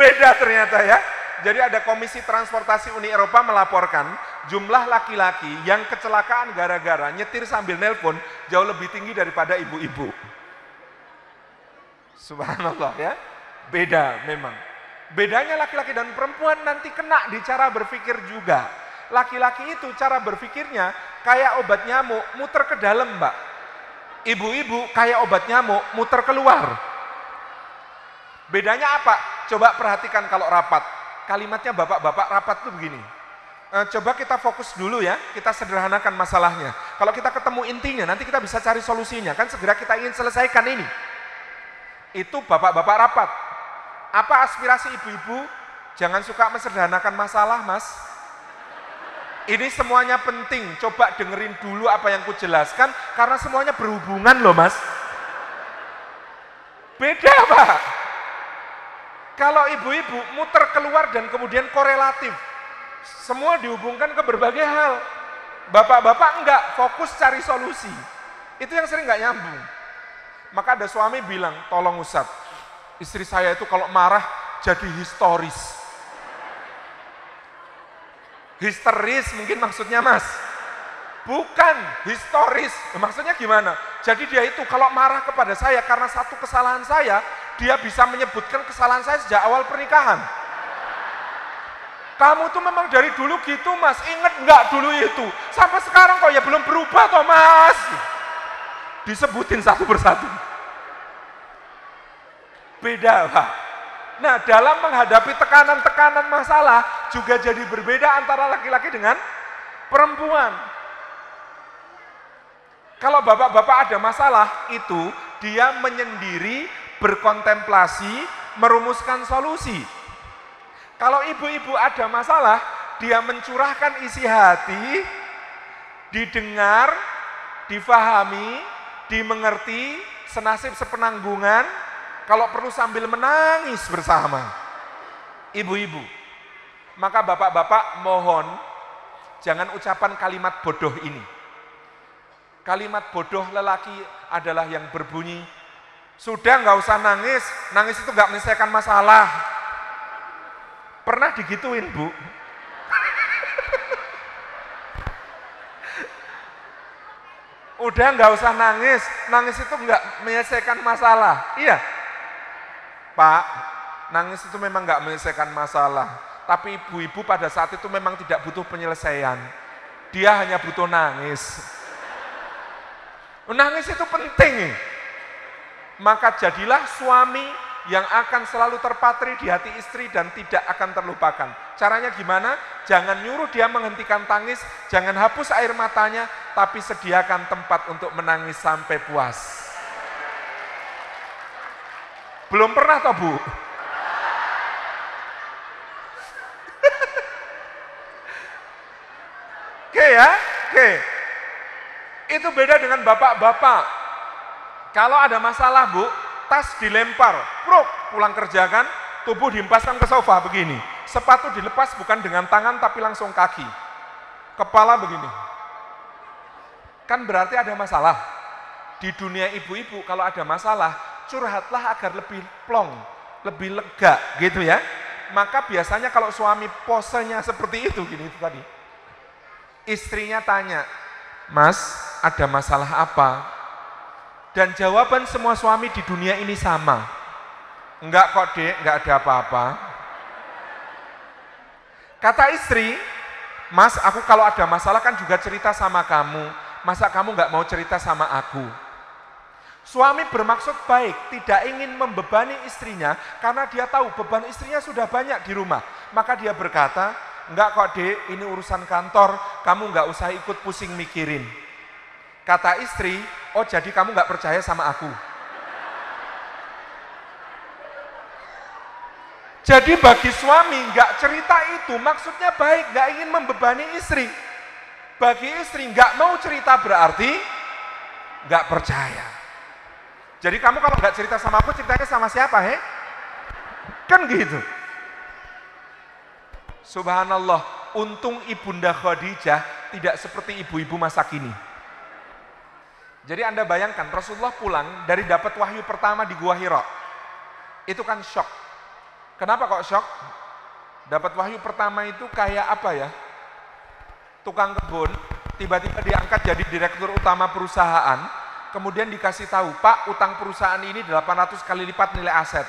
Beda ternyata ya. Jadi ada Komisi Transportasi Uni Eropa melaporkan jumlah laki-laki yang kecelakaan gara-gara nyetir sambil nelpon jauh lebih tinggi daripada ibu-ibu. Subhanallah ya. Beda memang. Bedanya laki-laki dan perempuan nanti kena di cara berpikir juga. Laki-laki itu cara berpikirnya kayak obat nyamuk muter ke dalam mbak. Ibu-ibu kayak obat nyamuk muter keluar. Bedanya apa? Coba perhatikan kalau rapat kalimatnya bapak-bapak rapat tuh begini. E, coba kita fokus dulu ya, kita sederhanakan masalahnya. Kalau kita ketemu intinya, nanti kita bisa cari solusinya. Kan segera kita ingin selesaikan ini. Itu bapak-bapak rapat. Apa aspirasi ibu-ibu? Jangan suka mesederhanakan masalah, mas. Ini semuanya penting. Coba dengerin dulu apa yang kujelaskan, karena semuanya berhubungan loh, mas. Beda, Pak. Kalau ibu-ibu muter keluar dan kemudian korelatif, semua dihubungkan ke berbagai hal. Bapak-bapak enggak fokus cari solusi. Itu yang sering enggak nyambung. Maka ada suami bilang, tolong Ustaz, istri saya itu kalau marah jadi historis. Histeris mungkin maksudnya mas. Bukan historis. Maksudnya gimana? Jadi dia itu kalau marah kepada saya karena satu kesalahan saya, dia bisa menyebutkan kesalahan saya sejak awal pernikahan. Kamu tuh memang dari dulu gitu mas, inget nggak dulu itu? Sampai sekarang kok ya belum berubah toh mas. Disebutin satu persatu. Beda pak. Nah dalam menghadapi tekanan-tekanan masalah juga jadi berbeda antara laki-laki dengan perempuan. Kalau bapak-bapak ada masalah itu dia menyendiri berkontemplasi, merumuskan solusi. Kalau ibu-ibu ada masalah, dia mencurahkan isi hati, didengar, difahami, dimengerti, senasib sepenanggungan, kalau perlu sambil menangis bersama. Ibu-ibu. Maka bapak-bapak mohon jangan ucapan kalimat bodoh ini. Kalimat bodoh lelaki adalah yang berbunyi, sudah nggak usah nangis, nangis itu nggak menyelesaikan masalah. Pernah digituin bu? (laughs) Udah nggak usah nangis, nangis itu nggak menyelesaikan masalah. Iya, Pak, nangis itu memang nggak menyelesaikan masalah. Tapi ibu-ibu pada saat itu memang tidak butuh penyelesaian. Dia hanya butuh nangis. Nangis itu penting. Maka jadilah suami yang akan selalu terpatri di hati istri dan tidak akan terlupakan. Caranya gimana? Jangan nyuruh dia menghentikan tangis, jangan hapus air matanya, tapi sediakan tempat untuk menangis sampai puas. Belum pernah toh Bu? (laughs) Oke ya, oke. Itu beda dengan bapak-bapak. Kalau ada masalah Bu, tas dilempar, pruk, pulang kerja kan, tubuh diempaskan ke sofa begini. Sepatu dilepas bukan dengan tangan tapi langsung kaki. Kepala begini. Kan berarti ada masalah. Di dunia ibu-ibu kalau ada masalah, curhatlah agar lebih plong, lebih lega gitu ya. Maka biasanya kalau suami posenya seperti itu gini itu tadi. Istrinya tanya, "Mas, ada masalah apa?" Dan jawaban semua suami di dunia ini sama. Enggak kok dek, enggak ada apa-apa. Kata istri, mas aku kalau ada masalah kan juga cerita sama kamu. Masa kamu enggak mau cerita sama aku? Suami bermaksud baik, tidak ingin membebani istrinya karena dia tahu beban istrinya sudah banyak di rumah. Maka dia berkata, enggak kok dek, ini urusan kantor, kamu enggak usah ikut pusing mikirin. Kata istri, oh jadi kamu nggak percaya sama aku. Jadi bagi suami nggak cerita itu maksudnya baik, nggak ingin membebani istri. Bagi istri nggak mau cerita berarti nggak percaya. Jadi kamu kalau nggak cerita sama aku, ceritanya sama siapa, he? Kan gitu. Subhanallah, untung ibunda Khadijah tidak seperti ibu-ibu masa kini. Jadi Anda bayangkan Rasulullah pulang dari dapat wahyu pertama di Gua Hira. Itu kan shock. Kenapa kok shock? Dapat wahyu pertama itu kayak apa ya? Tukang kebun, tiba-tiba diangkat jadi direktur utama perusahaan, kemudian dikasih tahu, Pak, utang perusahaan ini 800 kali lipat nilai aset.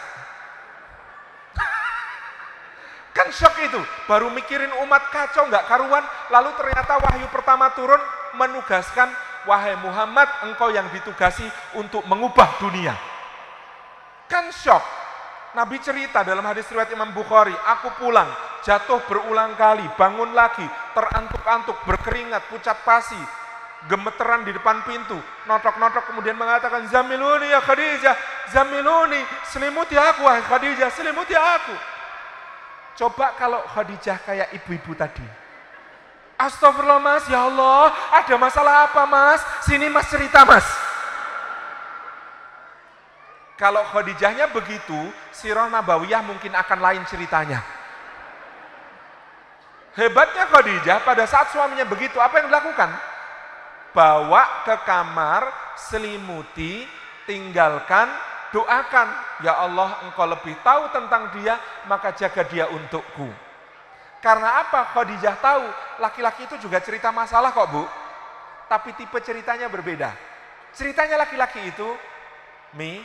(laughs) kan shock itu, baru mikirin umat kacau nggak karuan, lalu ternyata wahyu pertama turun menugaskan wahai Muhammad, engkau yang ditugasi untuk mengubah dunia. Kan shock. Nabi cerita dalam hadis riwayat Imam Bukhari, aku pulang, jatuh berulang kali, bangun lagi, terantuk-antuk, berkeringat, pucat pasi, gemeteran di depan pintu, notok-notok kemudian mengatakan, Zamiluni ya Khadijah, Zamiluni, selimuti aku wahai Khadijah, selimuti aku. Coba kalau Khadijah kayak ibu-ibu tadi, Astagfirullah mas, ya Allah, ada masalah apa mas? Sini mas cerita mas. Kalau Khadijahnya begitu, Sirah Nabawiyah mungkin akan lain ceritanya. Hebatnya Khadijah pada saat suaminya begitu, apa yang dilakukan? Bawa ke kamar, selimuti, tinggalkan, doakan. Ya Allah engkau lebih tahu tentang dia, maka jaga dia untukku. Karena apa? Khadijah tahu laki-laki itu juga cerita masalah kok bu. Tapi tipe ceritanya berbeda. Ceritanya laki-laki itu, Mi,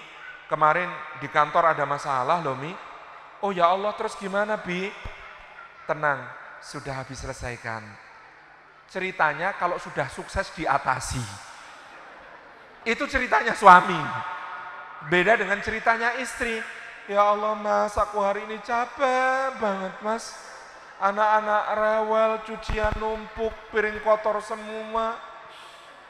kemarin di kantor ada masalah loh Mi. Oh ya Allah terus gimana Bi? Tenang, sudah habis selesaikan. Ceritanya kalau sudah sukses diatasi. Itu ceritanya suami. Beda dengan ceritanya istri. Ya Allah mas, aku hari ini capek banget mas Anak-anak rewel, cucian numpuk, piring kotor semua.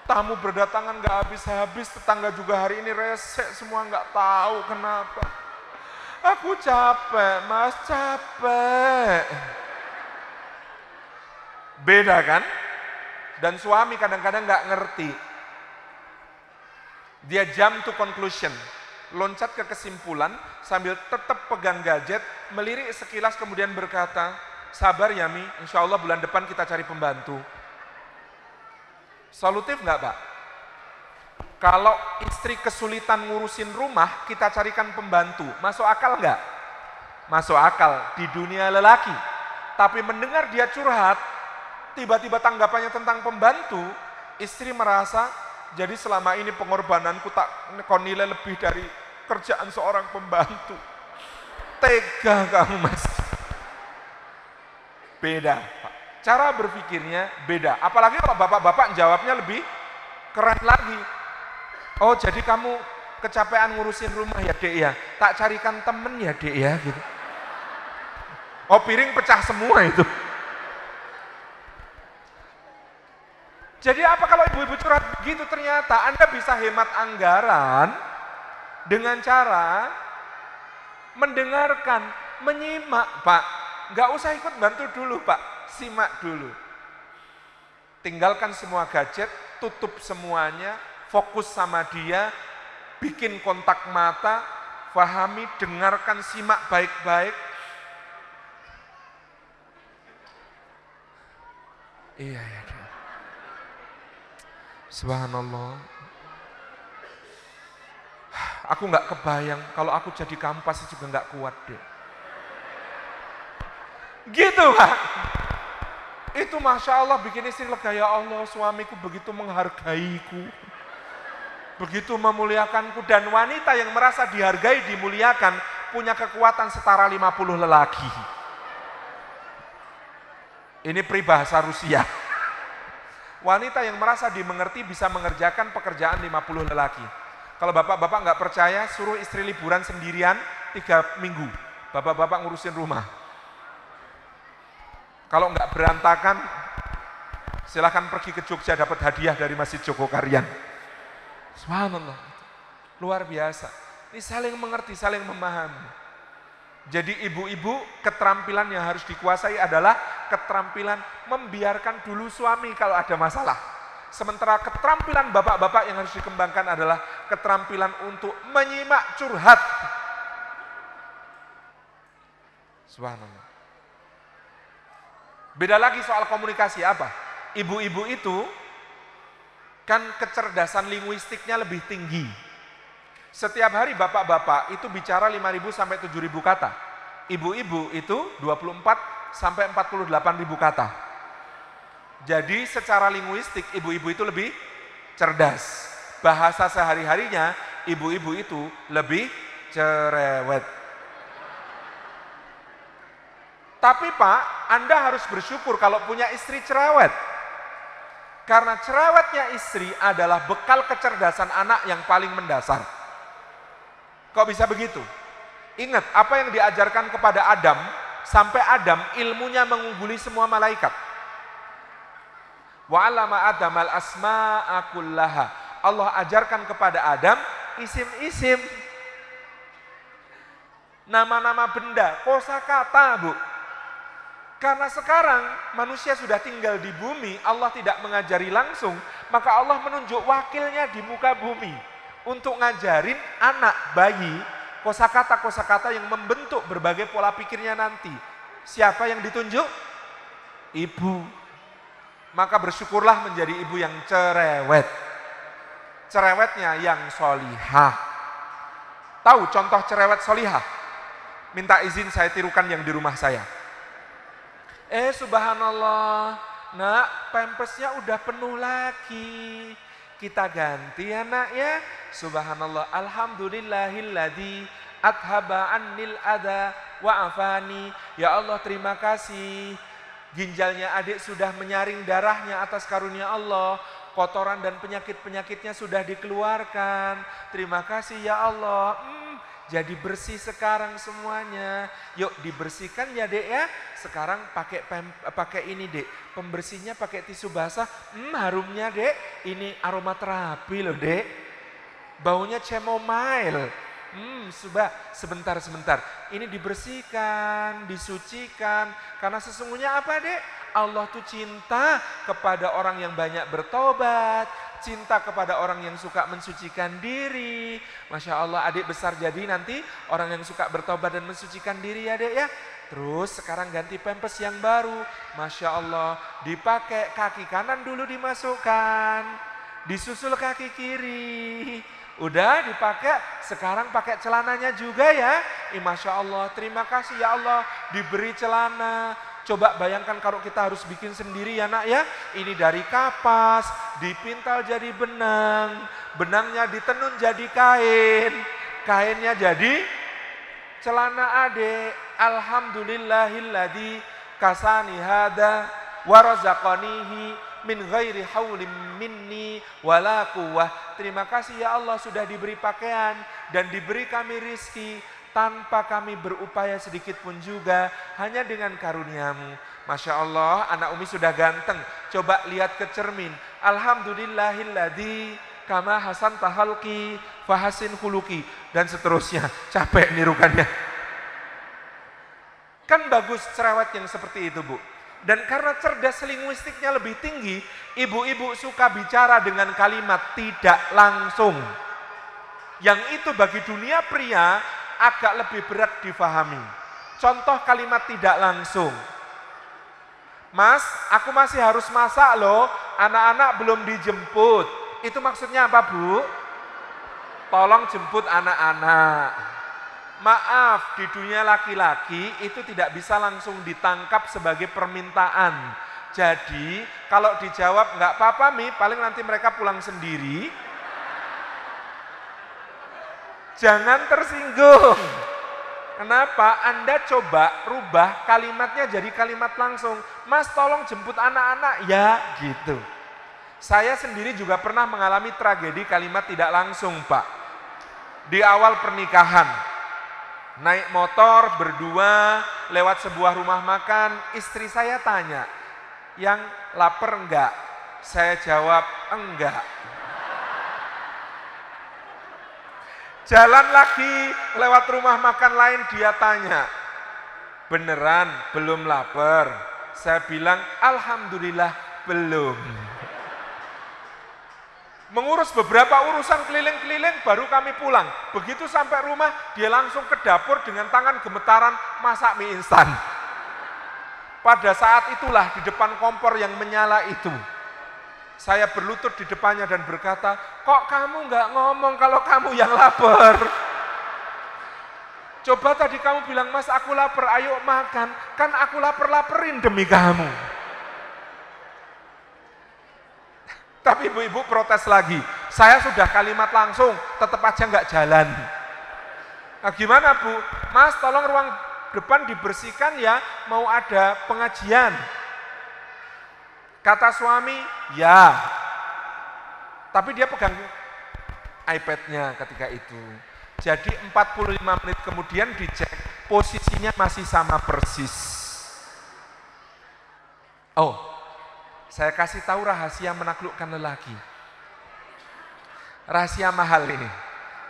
Tamu berdatangan gak habis-habis, tetangga juga hari ini resek semua gak tahu kenapa. Aku capek, mas capek. Beda kan? Dan suami kadang-kadang gak ngerti. Dia jump to conclusion. loncat ke kesimpulan sambil tetap pegang gadget, melirik sekilas kemudian berkata, sabar ya Mi, insya Allah bulan depan kita cari pembantu. Solutif nggak Pak? Kalau istri kesulitan ngurusin rumah, kita carikan pembantu. Masuk akal nggak? Masuk akal di dunia lelaki. Tapi mendengar dia curhat, tiba-tiba tanggapannya tentang pembantu, istri merasa jadi selama ini pengorbananku tak kau nilai lebih dari kerjaan seorang pembantu. Tega kamu mas. Beda. Cara berpikirnya beda. Apalagi kalau bapak-bapak jawabnya lebih keren lagi. Oh jadi kamu kecapean ngurusin rumah ya dek ya. Tak carikan temen ya dek ya gitu. Oh piring pecah semua itu. Jadi apa kalau ibu-ibu curhat gitu ternyata Anda bisa hemat anggaran dengan cara mendengarkan, menyimak Pak. Nggak usah ikut bantu dulu Pak, simak dulu. Tinggalkan semua gadget, tutup semuanya, fokus sama dia, bikin kontak mata, fahami, dengarkan, simak baik-baik. Iya, ya. Subhanallah. Aku nggak kebayang kalau aku jadi kamu pasti juga nggak kuat deh. Gitu pak. Itu masya Allah bikin istri lega ya Allah suamiku begitu menghargaiku. Begitu memuliakanku dan wanita yang merasa dihargai dimuliakan punya kekuatan setara 50 lelaki. Ini peribahasa Rusia. Wanita yang merasa dimengerti bisa mengerjakan pekerjaan 50 lelaki. Kalau bapak-bapak nggak percaya, suruh istri liburan sendirian tiga minggu. Bapak-bapak ngurusin rumah. Kalau nggak berantakan, silahkan pergi ke Jogja dapat hadiah dari Masjid Joko Karyan. Subhanallah. Luar biasa. Ini saling mengerti, saling memahami. Jadi ibu-ibu keterampilan yang harus dikuasai adalah keterampilan membiarkan dulu suami kalau ada masalah. Sementara keterampilan bapak-bapak yang harus dikembangkan adalah keterampilan untuk menyimak curhat. Subhanallah. Beda lagi soal komunikasi apa? Ibu-ibu itu kan kecerdasan linguistiknya lebih tinggi setiap hari bapak-bapak itu bicara 5.000 sampai 7.000 kata. Ibu-ibu itu 24 sampai 48.000 kata. Jadi secara linguistik ibu-ibu itu lebih cerdas. Bahasa sehari-harinya ibu-ibu itu lebih cerewet. Tapi Pak, Anda harus bersyukur kalau punya istri cerewet. Karena cerewetnya istri adalah bekal kecerdasan anak yang paling mendasar. Kok bisa begitu? Ingat, apa yang diajarkan kepada Adam, sampai Adam ilmunya mengungguli semua malaikat. Wa alama Adam al asma'a kullaha. Allah ajarkan kepada Adam isim-isim. Nama-nama benda, kosa kata bu. Karena sekarang manusia sudah tinggal di bumi, Allah tidak mengajari langsung, maka Allah menunjuk wakilnya di muka bumi untuk ngajarin anak bayi kosakata-kosakata yang membentuk berbagai pola pikirnya nanti. Siapa yang ditunjuk? Ibu. Maka bersyukurlah menjadi ibu yang cerewet. Cerewetnya yang solihah. Tahu contoh cerewet solihah? Minta izin saya tirukan yang di rumah saya. Eh subhanallah, nak pempesnya udah penuh lagi kita ganti ya nak ya. Subhanallah. Alhamdulillahilladzi athaba annil ada wa. Ya Allah terima kasih. Ginjalnya adik sudah menyaring darahnya atas karunia Allah. Kotoran dan penyakit-penyakitnya sudah dikeluarkan. Terima kasih ya Allah. Hmm, jadi bersih sekarang semuanya. Yuk dibersihkan ya dek ya. Sekarang pakai pakai ini dek, pembersihnya pakai tisu basah. Hmm, harumnya dek, ini aromaterapi loh dek. Baunya chamomile. Hmm, sudah sebentar sebentar. Ini dibersihkan, disucikan. Karena sesungguhnya apa dek? Allah tuh cinta kepada orang yang banyak bertobat, cinta kepada orang yang suka mensucikan diri. Masya Allah adik besar jadi nanti orang yang suka bertobat dan mensucikan diri ya dek ya. Terus sekarang ganti pempes yang baru. Masya Allah dipakai kaki kanan dulu dimasukkan. Disusul kaki kiri. Udah dipakai, sekarang pakai celananya juga ya. Masya Allah, terima kasih ya Allah diberi celana. Coba bayangkan kalau kita harus bikin sendiri ya nak ya. Ini dari kapas, dipintal jadi benang. Benangnya ditenun jadi kain. Kainnya jadi celana adik. Alhamdulillahilladzi kasani hada warazaqanihi min ghairi haulim minni wala. Terima kasih ya Allah sudah diberi pakaian dan diberi kami rizki tanpa kami berupaya sedikit pun juga hanya dengan karuniamu. Masya Allah anak Umi sudah ganteng. Coba lihat ke cermin. Alhamdulillahilladzi kama hasan tahalki fahasin huluki dan seterusnya. (laughs) Capek nirukannya. Kan bagus cerewet yang seperti itu bu. Dan karena cerdas linguistiknya lebih tinggi, ibu-ibu suka bicara dengan kalimat tidak langsung. Yang itu bagi dunia pria agak lebih berat difahami. Contoh kalimat tidak langsung. Mas, aku masih harus masak loh, anak-anak belum dijemput. Itu maksudnya apa bu? Tolong jemput anak-anak. Maaf, di dunia laki-laki itu tidak bisa langsung ditangkap sebagai permintaan. Jadi, kalau dijawab nggak apa-apa Mi, paling nanti mereka pulang sendiri. Jangan tersinggung. Kenapa? Anda coba rubah kalimatnya jadi kalimat langsung. Mas tolong jemput anak-anak. Ya gitu. Saya sendiri juga pernah mengalami tragedi kalimat tidak langsung Pak. Di awal pernikahan, naik motor berdua lewat sebuah rumah makan, istri saya tanya, yang lapar enggak? Saya jawab, enggak. Jalan lagi lewat rumah makan lain dia tanya, beneran belum lapar? Saya bilang, Alhamdulillah belum. Mengurus beberapa urusan keliling-keliling baru kami pulang. Begitu sampai rumah dia langsung ke dapur dengan tangan gemetaran masak mie instan. Pada saat itulah di depan kompor yang menyala itu. Saya berlutut di depannya dan berkata, kok kamu nggak ngomong kalau kamu yang lapar? Coba tadi kamu bilang, mas aku lapar, ayo makan. Kan aku lapar-laperin demi kamu. Tapi ibu-ibu protes lagi. Saya sudah kalimat langsung, tetap aja nggak jalan. Nah, gimana Bu? Mas tolong ruang depan dibersihkan ya, mau ada pengajian. Kata suami, ya. Tapi dia pegang iPad-nya ketika itu. Jadi 45 menit kemudian dicek, posisinya masih sama persis. Oh, saya kasih tahu rahasia menaklukkan lelaki. Rahasia mahal ini.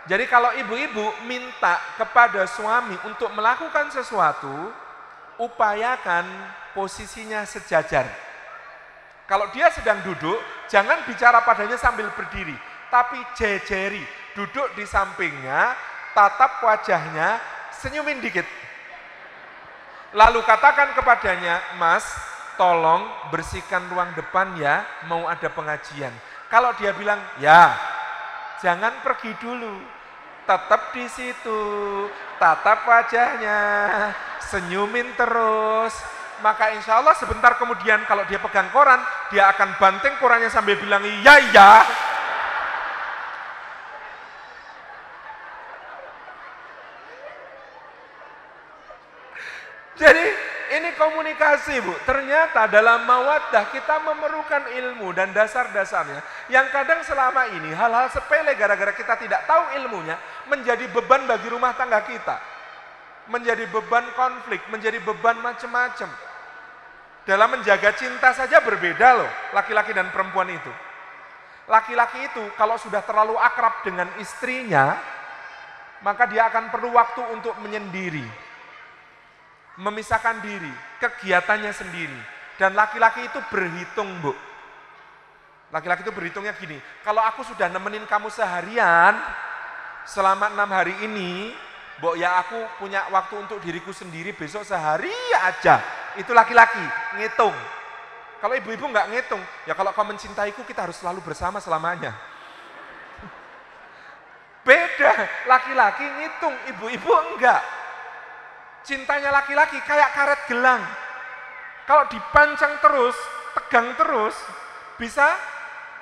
Jadi kalau ibu-ibu minta kepada suami untuk melakukan sesuatu, upayakan posisinya sejajar. Kalau dia sedang duduk, jangan bicara padanya sambil berdiri, tapi jejeri, duduk di sampingnya, tatap wajahnya, senyumin dikit. Lalu katakan kepadanya, Mas, tolong bersihkan ruang depan ya, mau ada pengajian. Kalau dia bilang, ya, jangan pergi dulu, tetap di situ, tatap wajahnya, senyumin terus. Maka insya Allah sebentar kemudian kalau dia pegang koran, dia akan banting korannya sambil bilang, iya, iya. Jadi ini komunikasi bu. Ternyata dalam mawaddah kita memerlukan ilmu dan dasar-dasarnya. Yang kadang selama ini hal-hal sepele gara-gara kita tidak tahu ilmunya menjadi beban bagi rumah tangga kita. Menjadi beban konflik, menjadi beban macam-macam. Dalam menjaga cinta saja berbeda loh laki-laki dan perempuan itu. Laki-laki itu kalau sudah terlalu akrab dengan istrinya, maka dia akan perlu waktu untuk menyendiri memisahkan diri, kegiatannya sendiri. Dan laki-laki itu berhitung, Bu. Laki-laki itu berhitungnya gini, kalau aku sudah nemenin kamu seharian, selama enam hari ini, Mbok ya aku punya waktu untuk diriku sendiri besok sehari aja. Itu laki-laki, ngitung. Kalau ibu-ibu nggak ngitung, ya kalau kau mencintaiku kita harus selalu bersama selamanya. (laughs) Beda, laki-laki ngitung, ibu-ibu enggak. Cintanya laki-laki kayak karet gelang. Kalau dipancang terus, tegang terus, bisa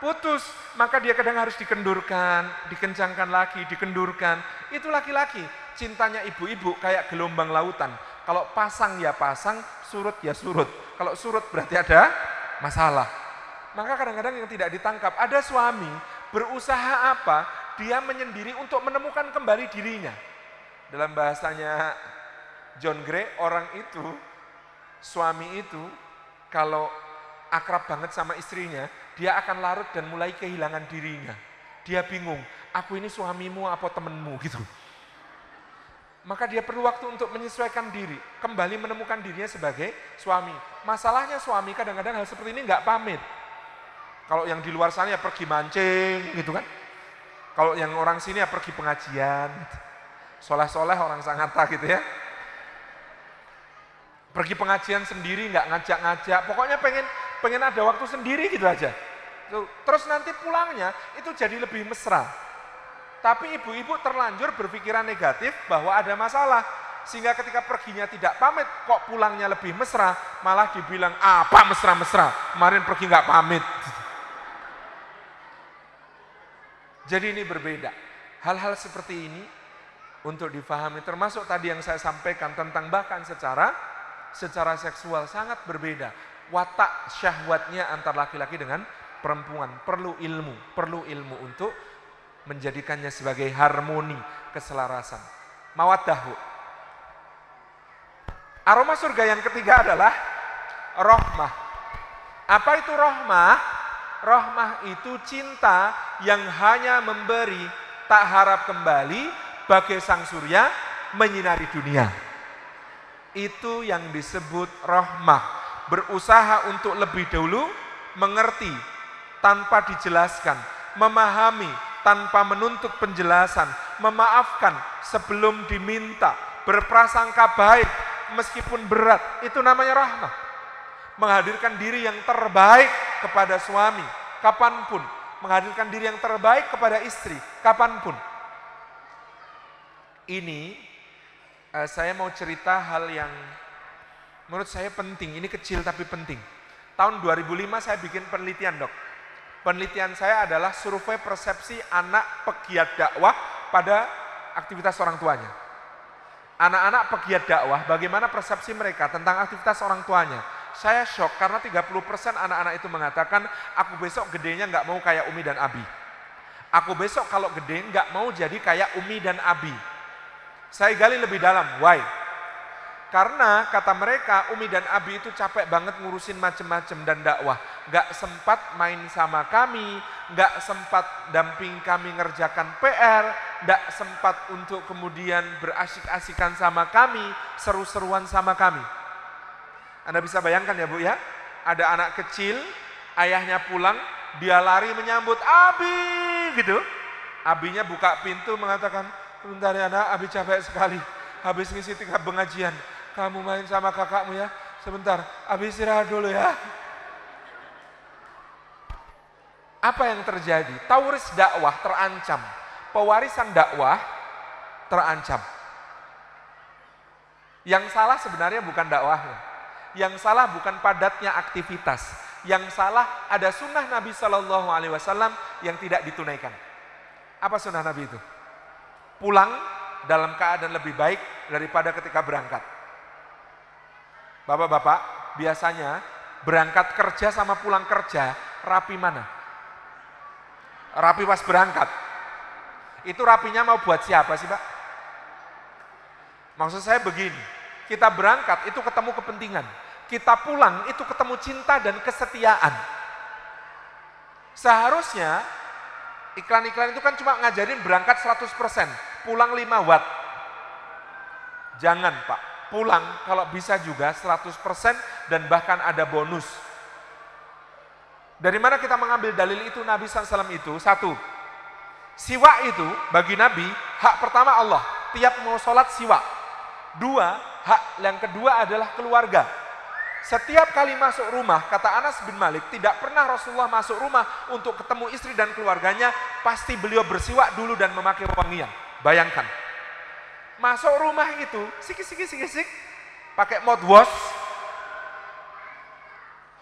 putus. Maka dia kadang harus dikendurkan, dikencangkan lagi, dikendurkan. Itu laki-laki. Cintanya ibu-ibu kayak gelombang lautan. Kalau pasang ya pasang, surut ya surut. Kalau surut berarti ada masalah. Maka kadang-kadang yang tidak ditangkap, ada suami berusaha apa? dia menyendiri untuk menemukan kembali dirinya. Dalam bahasanya John Gray, orang itu, suami itu, kalau akrab banget sama istrinya, dia akan larut dan mulai kehilangan dirinya. Dia bingung, aku ini suamimu apa temenmu gitu. Maka dia perlu waktu untuk menyesuaikan diri, kembali menemukan dirinya sebagai suami. Masalahnya suami kadang-kadang hal seperti ini nggak pamit. Kalau yang di luar sana ya pergi mancing gitu kan, kalau yang orang sini ya pergi pengajian, soleh-soleh orang Sangatta gitu ya. Pergi pengajian sendiri, nggak ngajak-ngajak, pokoknya pengen pengen ada waktu sendiri gitu aja. Terus nanti pulangnya itu jadi lebih mesra. Tapi ibu-ibu terlanjur berpikiran negatif bahwa ada masalah. Sehingga ketika perginya tidak pamit, kok pulangnya lebih mesra, malah dibilang, apa mesra-mesra, kemarin pergi nggak pamit. (laughs) Jadi ini berbeda. Hal-hal seperti ini untuk difahami termasuk tadi yang saya sampaikan tentang bahkan secara secara seksual sangat berbeda. Watak syahwatnya antara laki-laki dengan perempuan perlu ilmu, perlu ilmu untuk menjadikannya sebagai harmoni, keselarasan. Mawaddahu. Aroma surga yang ketiga adalah rohmah. Apa itu rohmah? Rahmah itu cinta yang hanya memberi, tak harap kembali, bagai sang surya menyinari dunia. Itu yang disebut rahmah. Berusaha untuk lebih dahulu mengerti tanpa dijelaskan, memahami tanpa menuntut penjelasan, memaafkan sebelum diminta, berprasangka baik meskipun berat. Itu namanya rahmah menghadirkan diri yang terbaik kepada suami, kapan pun. Menghadirkan diri yang terbaik kepada istri, kapan pun. Ini uh, saya mau cerita hal yang menurut saya penting, ini kecil tapi penting. Tahun 2005 saya bikin penelitian dok. Penelitian saya adalah survei persepsi anak pegiat dakwah pada aktivitas orang tuanya. Anak-anak pegiat dakwah, bagaimana persepsi mereka tentang aktivitas orang tuanya saya shock karena 30% anak-anak itu mengatakan, aku besok gedenya nggak mau kayak Umi dan Abi. Aku besok kalau gede nggak mau jadi kayak Umi dan Abi. Saya gali lebih dalam, why? Karena kata mereka Umi dan Abi itu capek banget ngurusin macem-macem dan dakwah. Gak sempat main sama kami, gak sempat damping kami ngerjakan PR, gak sempat untuk kemudian berasik-asikan sama kami, seru-seruan sama kami. Anda bisa bayangkan ya Bu ya, ada anak kecil, ayahnya pulang, dia lari menyambut Abi gitu. Abinya buka pintu mengatakan, sebentar ya anak, Abi capek sekali. Habis ngisi tiga pengajian, kamu main sama kakakmu ya. Sebentar, Abi istirahat dulu ya. Apa yang terjadi? Tauris dakwah terancam. Pewarisan dakwah terancam. Yang salah sebenarnya bukan dakwahnya yang salah bukan padatnya aktivitas. Yang salah ada sunnah Nabi Shallallahu Alaihi Wasallam yang tidak ditunaikan. Apa sunnah Nabi itu? Pulang dalam keadaan lebih baik daripada ketika berangkat. Bapak-bapak, biasanya berangkat kerja sama pulang kerja rapi mana? Rapi pas berangkat. Itu rapinya mau buat siapa sih Pak? Maksud saya begini, kita berangkat itu ketemu kepentingan kita pulang itu ketemu cinta dan kesetiaan. Seharusnya iklan-iklan itu kan cuma ngajarin berangkat 100%, pulang 5 watt. Jangan Pak, pulang kalau bisa juga 100% dan bahkan ada bonus. Dari mana kita mengambil dalil itu Nabi SAW itu? Satu, siwa itu bagi Nabi hak pertama Allah. Tiap mau sholat siwa. Dua, hak yang kedua adalah keluarga. Setiap kali masuk rumah, kata Anas bin Malik, tidak pernah Rasulullah masuk rumah untuk ketemu istri dan keluarganya, pasti beliau bersiwak dulu dan memakai wangian. Bayangkan, masuk rumah itu, sik sik sik sik, pakai mouthwash,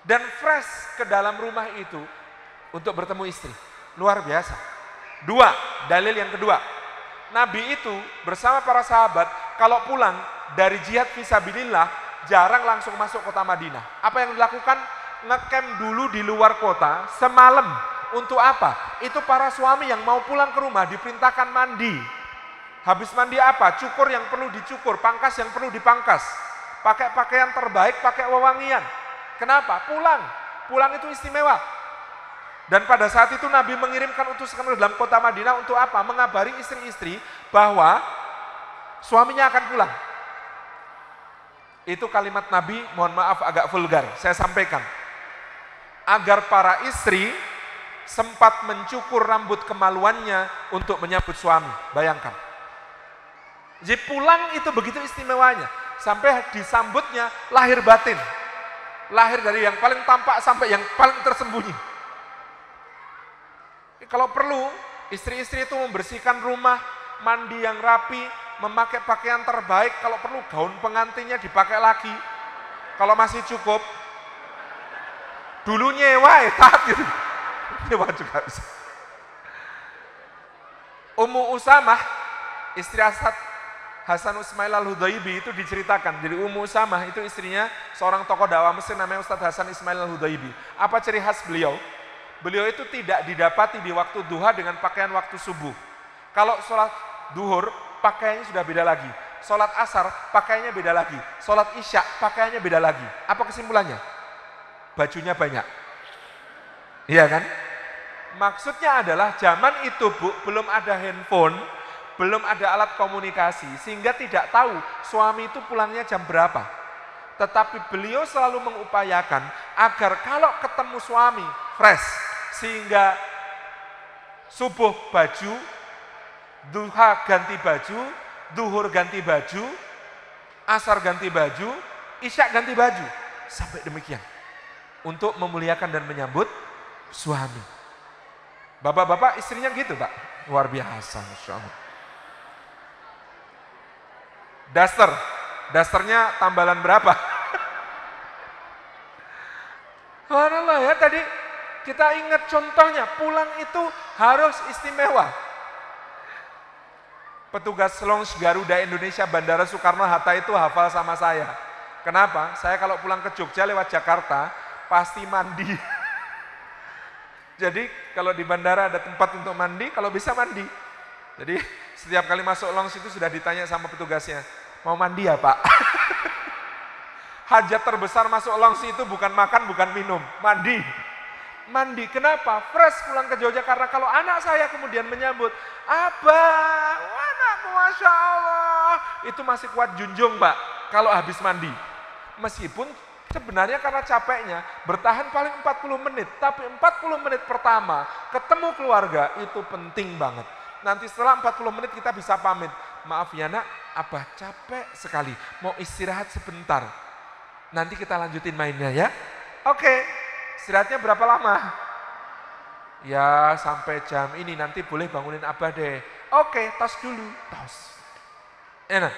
dan fresh ke dalam rumah itu untuk bertemu istri. Luar biasa. Dua, dalil yang kedua. Nabi itu bersama para sahabat kalau pulang dari jihad visabilillah jarang langsung masuk kota Madinah. Apa yang dilakukan? Ngecamp dulu di luar kota semalam. Untuk apa? Itu para suami yang mau pulang ke rumah diperintahkan mandi. Habis mandi apa? Cukur yang perlu dicukur, pangkas yang perlu dipangkas. Pakai pakaian terbaik, pakai wewangian Kenapa? Pulang. Pulang itu istimewa. Dan pada saat itu Nabi mengirimkan utusan ke dalam kota Madinah untuk apa? Mengabari istri-istri bahwa suaminya akan pulang. Itu kalimat Nabi, mohon maaf agak vulgar, saya sampaikan. Agar para istri sempat mencukur rambut kemaluannya untuk menyambut suami. Bayangkan. Jadi pulang itu begitu istimewanya. Sampai disambutnya lahir batin lahir dari yang paling tampak sampai yang paling tersembunyi. Kalau perlu, istri-istri itu membersihkan rumah, mandi yang rapi, memakai pakaian terbaik, kalau perlu gaun pengantinnya dipakai lagi. Kalau masih cukup, dulu nyewa ya, taat gitu. Nyewa juga bisa. Ummu Usamah, istri Asad Hasan Ismail al-Hudaibi itu diceritakan. Jadi Ummu Samah itu istrinya seorang tokoh dakwah Mesir namanya Ustadz Hasan Ismail al-Hudaibi. Apa ciri khas beliau? Beliau itu tidak didapati di waktu duha dengan pakaian waktu subuh. Kalau sholat duhur, pakaiannya sudah beda lagi. Sholat asar, pakaiannya beda lagi. Sholat isya, pakaiannya beda lagi. Apa kesimpulannya? Bajunya banyak. Iya kan? Maksudnya adalah zaman itu bu, belum ada handphone, belum ada alat komunikasi sehingga tidak tahu suami itu pulangnya jam berapa. Tetapi beliau selalu mengupayakan agar kalau ketemu suami fresh sehingga subuh baju, duha ganti baju, duhur ganti baju, asar ganti baju, isya ganti baju. Sampai demikian. Untuk memuliakan dan menyambut suami. Bapak-bapak istrinya gitu pak. Luar biasa. Masya Allah. Daster, dasternya tambalan berapa? (laughs) Subhanallah ya tadi kita ingat contohnya pulang itu harus istimewa. Petugas Longs Garuda Indonesia Bandara Soekarno-Hatta itu hafal sama saya. Kenapa? Saya kalau pulang ke Jogja lewat Jakarta pasti mandi. (laughs) Jadi kalau di bandara ada tempat untuk mandi, kalau bisa mandi. Jadi setiap kali masuk Longs itu sudah ditanya sama petugasnya, Mau mandi ya Pak? (laughs) Hajat terbesar masuk longsi itu bukan makan, bukan minum. Mandi. Mandi. Kenapa? Fresh pulang ke Jogja karena kalau anak saya kemudian menyambut, Abah, anakku Masya Allah. Itu masih kuat junjung Pak, kalau habis mandi. Meskipun sebenarnya karena capeknya bertahan paling 40 menit. Tapi 40 menit pertama ketemu keluarga itu penting banget. Nanti setelah 40 menit kita bisa pamit. Maaf ya nak, Abah capek sekali, mau istirahat sebentar. Nanti kita lanjutin mainnya ya. Oke, istirahatnya berapa lama? Ya sampai jam ini nanti boleh bangunin Abah deh. Oke, tos dulu, tos. Enak.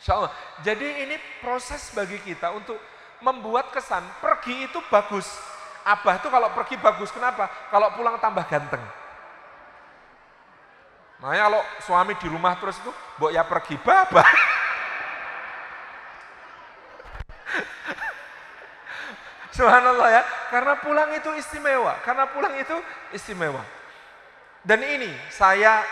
Insya Allah. Jadi ini proses bagi kita untuk membuat kesan pergi itu bagus. Abah itu kalau pergi bagus, kenapa? Kalau pulang tambah ganteng. Makanya kalau suami di rumah terus itu, mbok ya pergi babah. (laughs) Subhanallah ya, karena pulang itu istimewa, karena pulang itu istimewa. Dan ini saya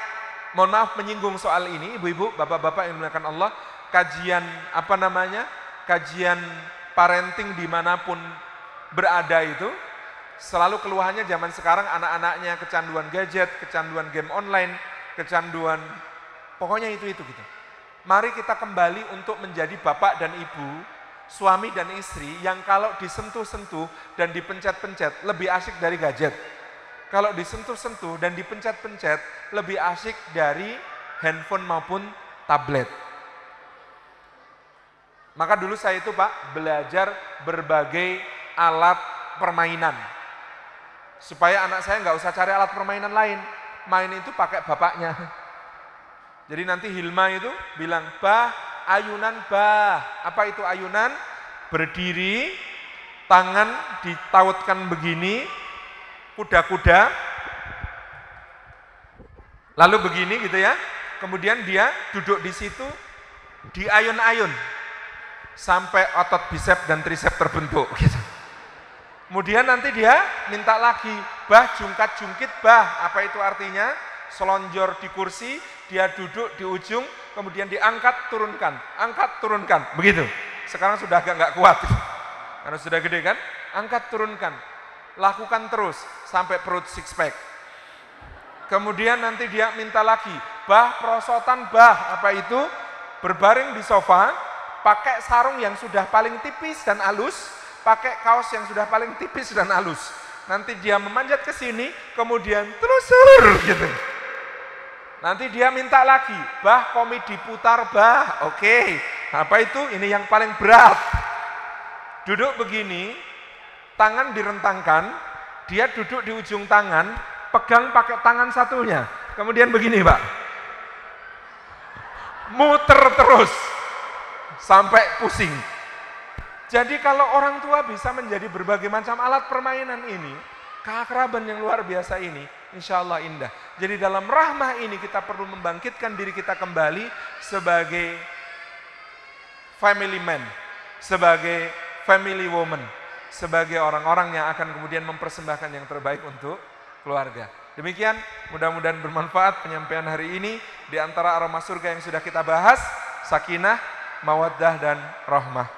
mohon maaf menyinggung soal ini, ibu-ibu, bapak-bapak yang dimuliakan Allah, kajian apa namanya, kajian parenting di mana pun berada itu, selalu keluhannya zaman sekarang anak-anaknya kecanduan gadget, kecanduan game online, kecanduan, pokoknya itu-itu gitu. Mari kita kembali untuk menjadi bapak dan ibu, suami dan istri yang kalau disentuh-sentuh dan dipencet-pencet lebih asik dari gadget. Kalau disentuh-sentuh dan dipencet-pencet lebih asik dari handphone maupun tablet. Maka dulu saya itu Pak belajar berbagai alat permainan. Supaya anak saya nggak usah cari alat permainan lain. Main itu pakai bapaknya. Jadi nanti Hilma itu bilang, bah, ayunan bah. Apa itu ayunan? Berdiri, tangan ditautkan begini, kuda-kuda, lalu begini gitu ya. Kemudian dia duduk di situ, di ayun-ayun, sampai otot bisep dan trisep terbentuk. Gitu. Kemudian nanti dia minta lagi, bah jungkat jungkit bah, apa itu artinya? Selonjor di kursi, dia duduk di ujung, kemudian diangkat, turunkan, angkat, turunkan, begitu. Sekarang sudah agak nggak kuat, (laughs) karena sudah gede kan? Angkat, turunkan, lakukan terus sampai perut six pack. Kemudian nanti dia minta lagi, bah perosotan bah, apa itu? Berbaring di sofa, pakai sarung yang sudah paling tipis dan halus, pakai kaos yang sudah paling tipis dan halus. Nanti dia memanjat ke sini, kemudian telusur gitu. Nanti dia minta lagi, bah komedi putar bah, oke. Okay. Apa itu? Ini yang paling berat. Duduk begini, tangan direntangkan, dia duduk di ujung tangan, pegang pakai tangan satunya. Kemudian begini pak, muter terus, sampai pusing. Jadi kalau orang tua bisa menjadi berbagai macam alat permainan ini, keakraban yang luar biasa ini, insya Allah indah. Jadi dalam rahmah ini kita perlu membangkitkan diri kita kembali sebagai family man, sebagai family woman, sebagai orang-orang yang akan kemudian mempersembahkan yang terbaik untuk keluarga. Demikian, mudah-mudahan bermanfaat penyampaian hari ini di antara aroma surga yang sudah kita bahas, sakinah, mawaddah dan rahmah.